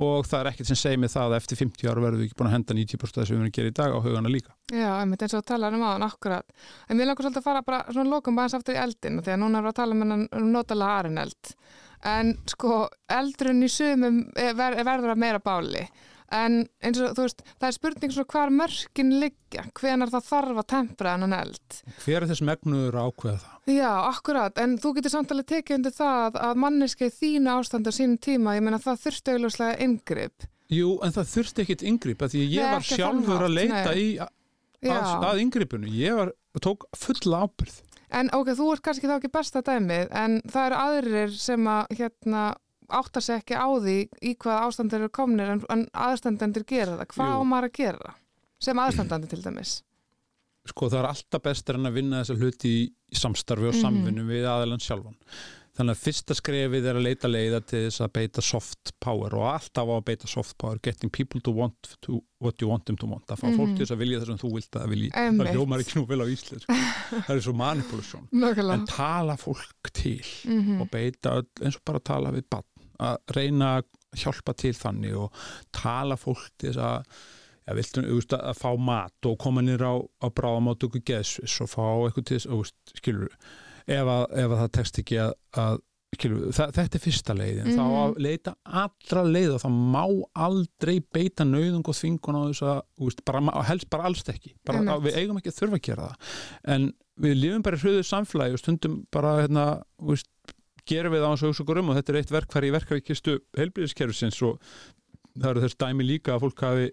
og það er ekkert sem segir mig það að eftir 50 ára verðum við ekki búin að henda 90% þess að við höfum að gera í dag á haugana líka. Já, einmitt eins og talar um aðan, akkurat. En mér langar svolítið að fara bara svona lokum bara aftur í eldin, því að núna erum við að tala um um notalega arineld. En sko, eldurinn í sumum er verður að meira báli. En eins og þú veist, það er spurning svona hvar mörkin liggja, hvenar það þarf að tempra hennan eld. Hver er þess megnuður að ákveða það? Já, akkurat, en þú getur samtalið tekið undir það að manneski þínu ástand á sínum tíma, ég meina það þurfti augljóslega yngripp. Jú, en það þurfti ekkit yngripp því ég Nei, var sjálfur að leita nei. í að, að yngrippinu. Ég var, tók fulla ábyrð. En ok, þú ert kannski þá ekki besta dæmið, en það eru aðrir sem að hérna áttar sig ekki á því í hvað ástandir eru komnir en, en aðstandendur gera það. Hvað Jú. á maður að gera? Sem aðstandandi til dæmis. Sko það er alltaf bestur en að vinna þessa hluti í samstarfi og Mhm. samvinnu við aðeins sjálfan. Þannig að fyrsta skrefið er að leita leiða til þess að beita soft power og alltaf á að beita soft power, getting people to want to, what you want them to want, að fá fólk Mhm. til þess að vilja það sem þú vilt að það vilji. Einmitt. Það hljómar ekki nú vel á íslensk. það er svo manipulation. En Nákvæmlega. tala fólk til Mm og beita öll, eins og bara tala við bann að reyna að hjálpa til þannig og tala fólk til þess að ja, viltu, veist, að fá mat og koma nýr á, á bráðamátt okkur geðsvis og fá eitthvað til þess, veist, skilur ef að, ef að það tekst ekki að, að skilur, það, þetta er fyrsta leiðin. Þá Mhm. að leita allra leið og það má aldrei beita nauðung og þvingun á þess að, veist, bara, helst bara alls ekki, bara, að við eigum ekki að þurfa að gera það. En við lifum bara í hröðu samfélagi og stundum bara, hérna, veist gerum við á hans og hugsa okkur um og þetta er eitt verkfæri í verkvækistu heilbríðiskerfisins og það eru þess dæmi líka að fólk hafi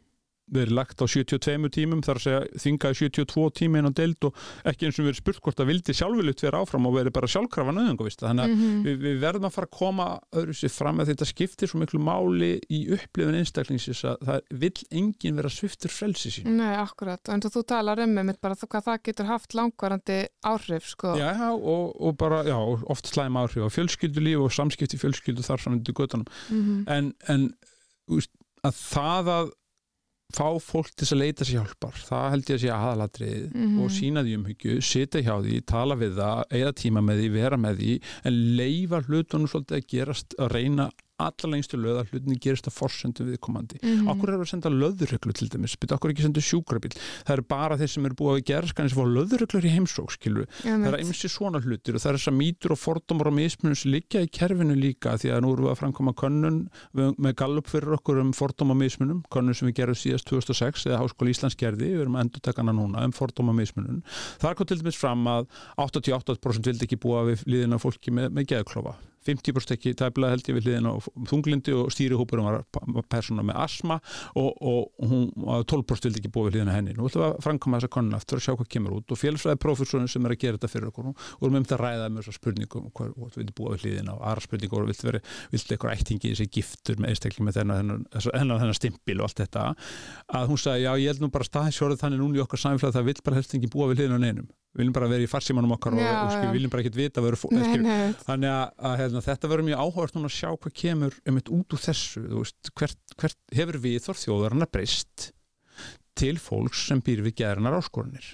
verið lagt á 72 tímum þar að segja þingaði 72 tími inn á deild og ekki eins og verið spurt hvort að vildi sjálfvilut vera áfram og verið bara sjálfkrafa nöðungavist þannig að Mhm. við, við verðum að fara að koma öðru sér fram að þetta skiptir svo miklu máli í upplifun einstaklingsins að það vill enginn vera sviftur frelsi sín Nei, akkurat, og eins og þú talar um með bara það- hvað það getur haft langvarandi áhrif, sko. Já, já, og, og bara, já, oft slæm áhrif á fjölskyldulíf og samskipti fjölskyldu þar fram undir göttunum Mhm. en, en úst, að það að fá fólk til að leita sér hjálpar það held ég að sé aðalatrið Mhm. og sína því umhyggju, sitja hjá því tala við það, eða tíma með því, vera með því en leifa hlutunum svolítið að gerast, að reyna allar lengstu löð að hlutinni gerist að forsendu viðkomandi. Mhm. okkur er að senda löðurreglu til dæmis? Byrja okkur ekki senda sjúkrabíl það eru bara þeir sem eru búið að gera skanir sem fá löðurreglur í heimsók skilur það er einmissi svona hlutir og það er þess að mýtur og fordómar og mismunum sem liggja í kerfinu líka því að nú erum við að framkoma könnun með gallup fyrir okkur um fordóma og mismunum könnun sem við gerum síðast 2006 eða Háskóla Íslands gerði, við erum að endurtakana núna um fordóma og mismunum. Það kom til dæmis fram að 88% vildi ekki búa við liðina fólki með, með geðklofa 50% ekki tæplega held ég við liðina á þunglindi og stýrihópurum var var persóna með asma og, og hún, og 12% vildi ekki búa við liðina henni. Nú ætlum við að framkoma þessa könnun aftur að sjá hvað kemur út og félagsfræði prófessorinn sem er að gera þetta fyrir okkur og erum um þetta að ræða með þessar spurningum hvað hvað vildi búa við liðina og aðra spurningum og vildi vera, vildi eitthvað ættingi þessi giftur með einstakling með þennan, stimpil og allt þetta að hún sagði, já ég held nú bara staðisjórið þannig núna í okkar samfélag að það vill bara helst ekki búa við liðina á neinum við viljum bara vera í farsímanum okkar og, Já, og skil, já. viljum bara ekkert vita Nei, nei, þannig að, að hérna, þetta verður mjög áhugast núna að sjá hvað kemur um út úr þessu veist, hvert, hvert hefur við þór þjóðarinnar breyst til fólks sem býr við gerðarnar áskorunir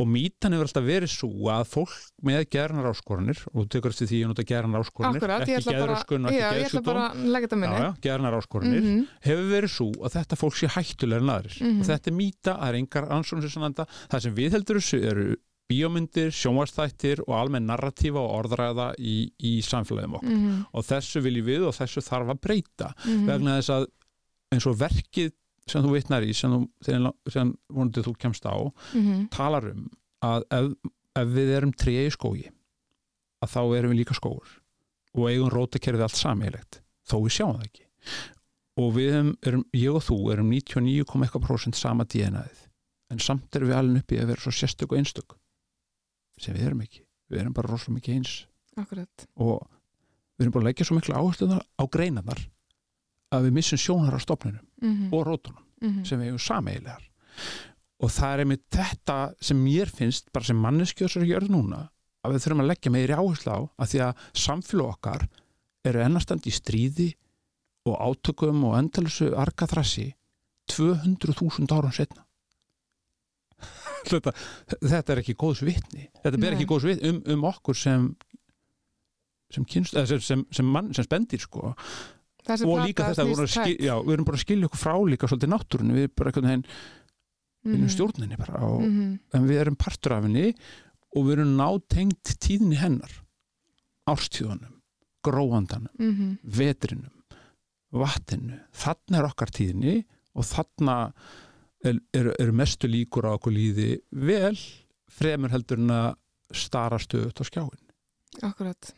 og mítan hefur alltaf verið svo að fólk með gerðarnar áskorunir og þú tekur eftir því að nota gerðarnar áskorunir akkurat, ég ekki geðröskun og ekki ég minni. já, gerðarnar áskorunir Mhm. hefur verið svo að þetta fólk sé hættulega en aðrir Mhm. og þetta er mýta, það er engar sannanda, það sem við heldur þessu eru bíómyndir, sjónvarstættir og almenn narratífa og orðræða í, í samfélagum okkar. Mhm, og þessu viljum við og þessu þarf að breyta. Mhm. vegna þess að eins og verkið sem þú vitnar í sem, þú, sem, vonandi þú kemst á Mhm, talar um að ef, ef við erum tré í skógi að þá erum við líka skógur. Og eigum rótakerfið allt samílegt þó við sjáum það ekki. Og við erum, ég og þú erum 99,1% sama DNA-ið en samt erum við alveg uppi að vera svo sérstök og einstök sem við erum ekki. Við erum bara rosalega mikið eins. Akkurat. og við erum bara að leggja svo miklu áherslu á greinanar að við missum sjónar á stofnunum Mhm, og rótunum mhm. sem við hefum sameigilegar og það er einmitt þetta sem mér finnst bara sem manneskjöð sem ég er núna að við þurfum að leggja meiri áherslu á að því að samfélag okkar eru ennastand í stríði og átökum og endalusu arkaþrassi 200.000 árum setna þetta, þetta er ekki góðs vitni. Þetta ber Nei. ekki góðs vitni um, um okkur sem sem, kynst, sem, sem, sem, mann, sem spendir sko. Og líka þetta, við, við erum bara að skilja okkur frá líka svolítið náttúrunni, við bara einhvern veginn viljum Mhm, stjórninni bara og, mhm, en við erum partur af henni og við erum nátengt tíðinni hennar árstíðunum, gróandanum mhm. vetrinum, vatninu. Þarna er okkar tíðinni og þarna eru er, mestu líkur á okkur líði vel fremur heldur en að stara stöðut á skjáin Akkurat.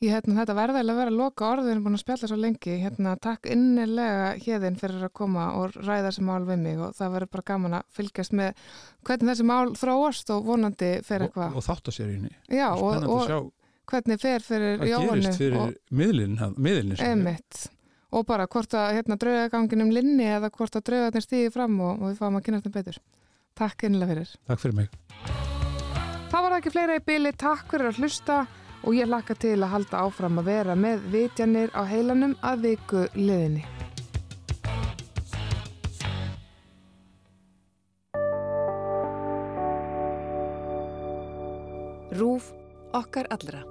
Ég hérna þetta verðilega vera að loka orðinu búin að spjalla svo lengi. Hérna takk innilega hérðin fyrir að koma og ræða þessi mál við mig og það verður bara gaman að fylgjast með hvernig þessi mál þróast og vonandi fer og, eitthvað. og þátt að sér inni Já og, og hvernig fer fyrir hvað Jóhannu gerist fyrir og miðlinn, emitt. Og bara hvort að hérna draugaganginum linni eða hvort að draugarnir stýði fram og, og við fáum að kynna þetta betur. Takk innilega fyrir. Takk fyrir mig Það var ekki fleira í byli, takk fyrir að hlusta og ég laka til að halda áfram að vera með vitjanir á heilanum að viku liðinni. Rúf okkar allra.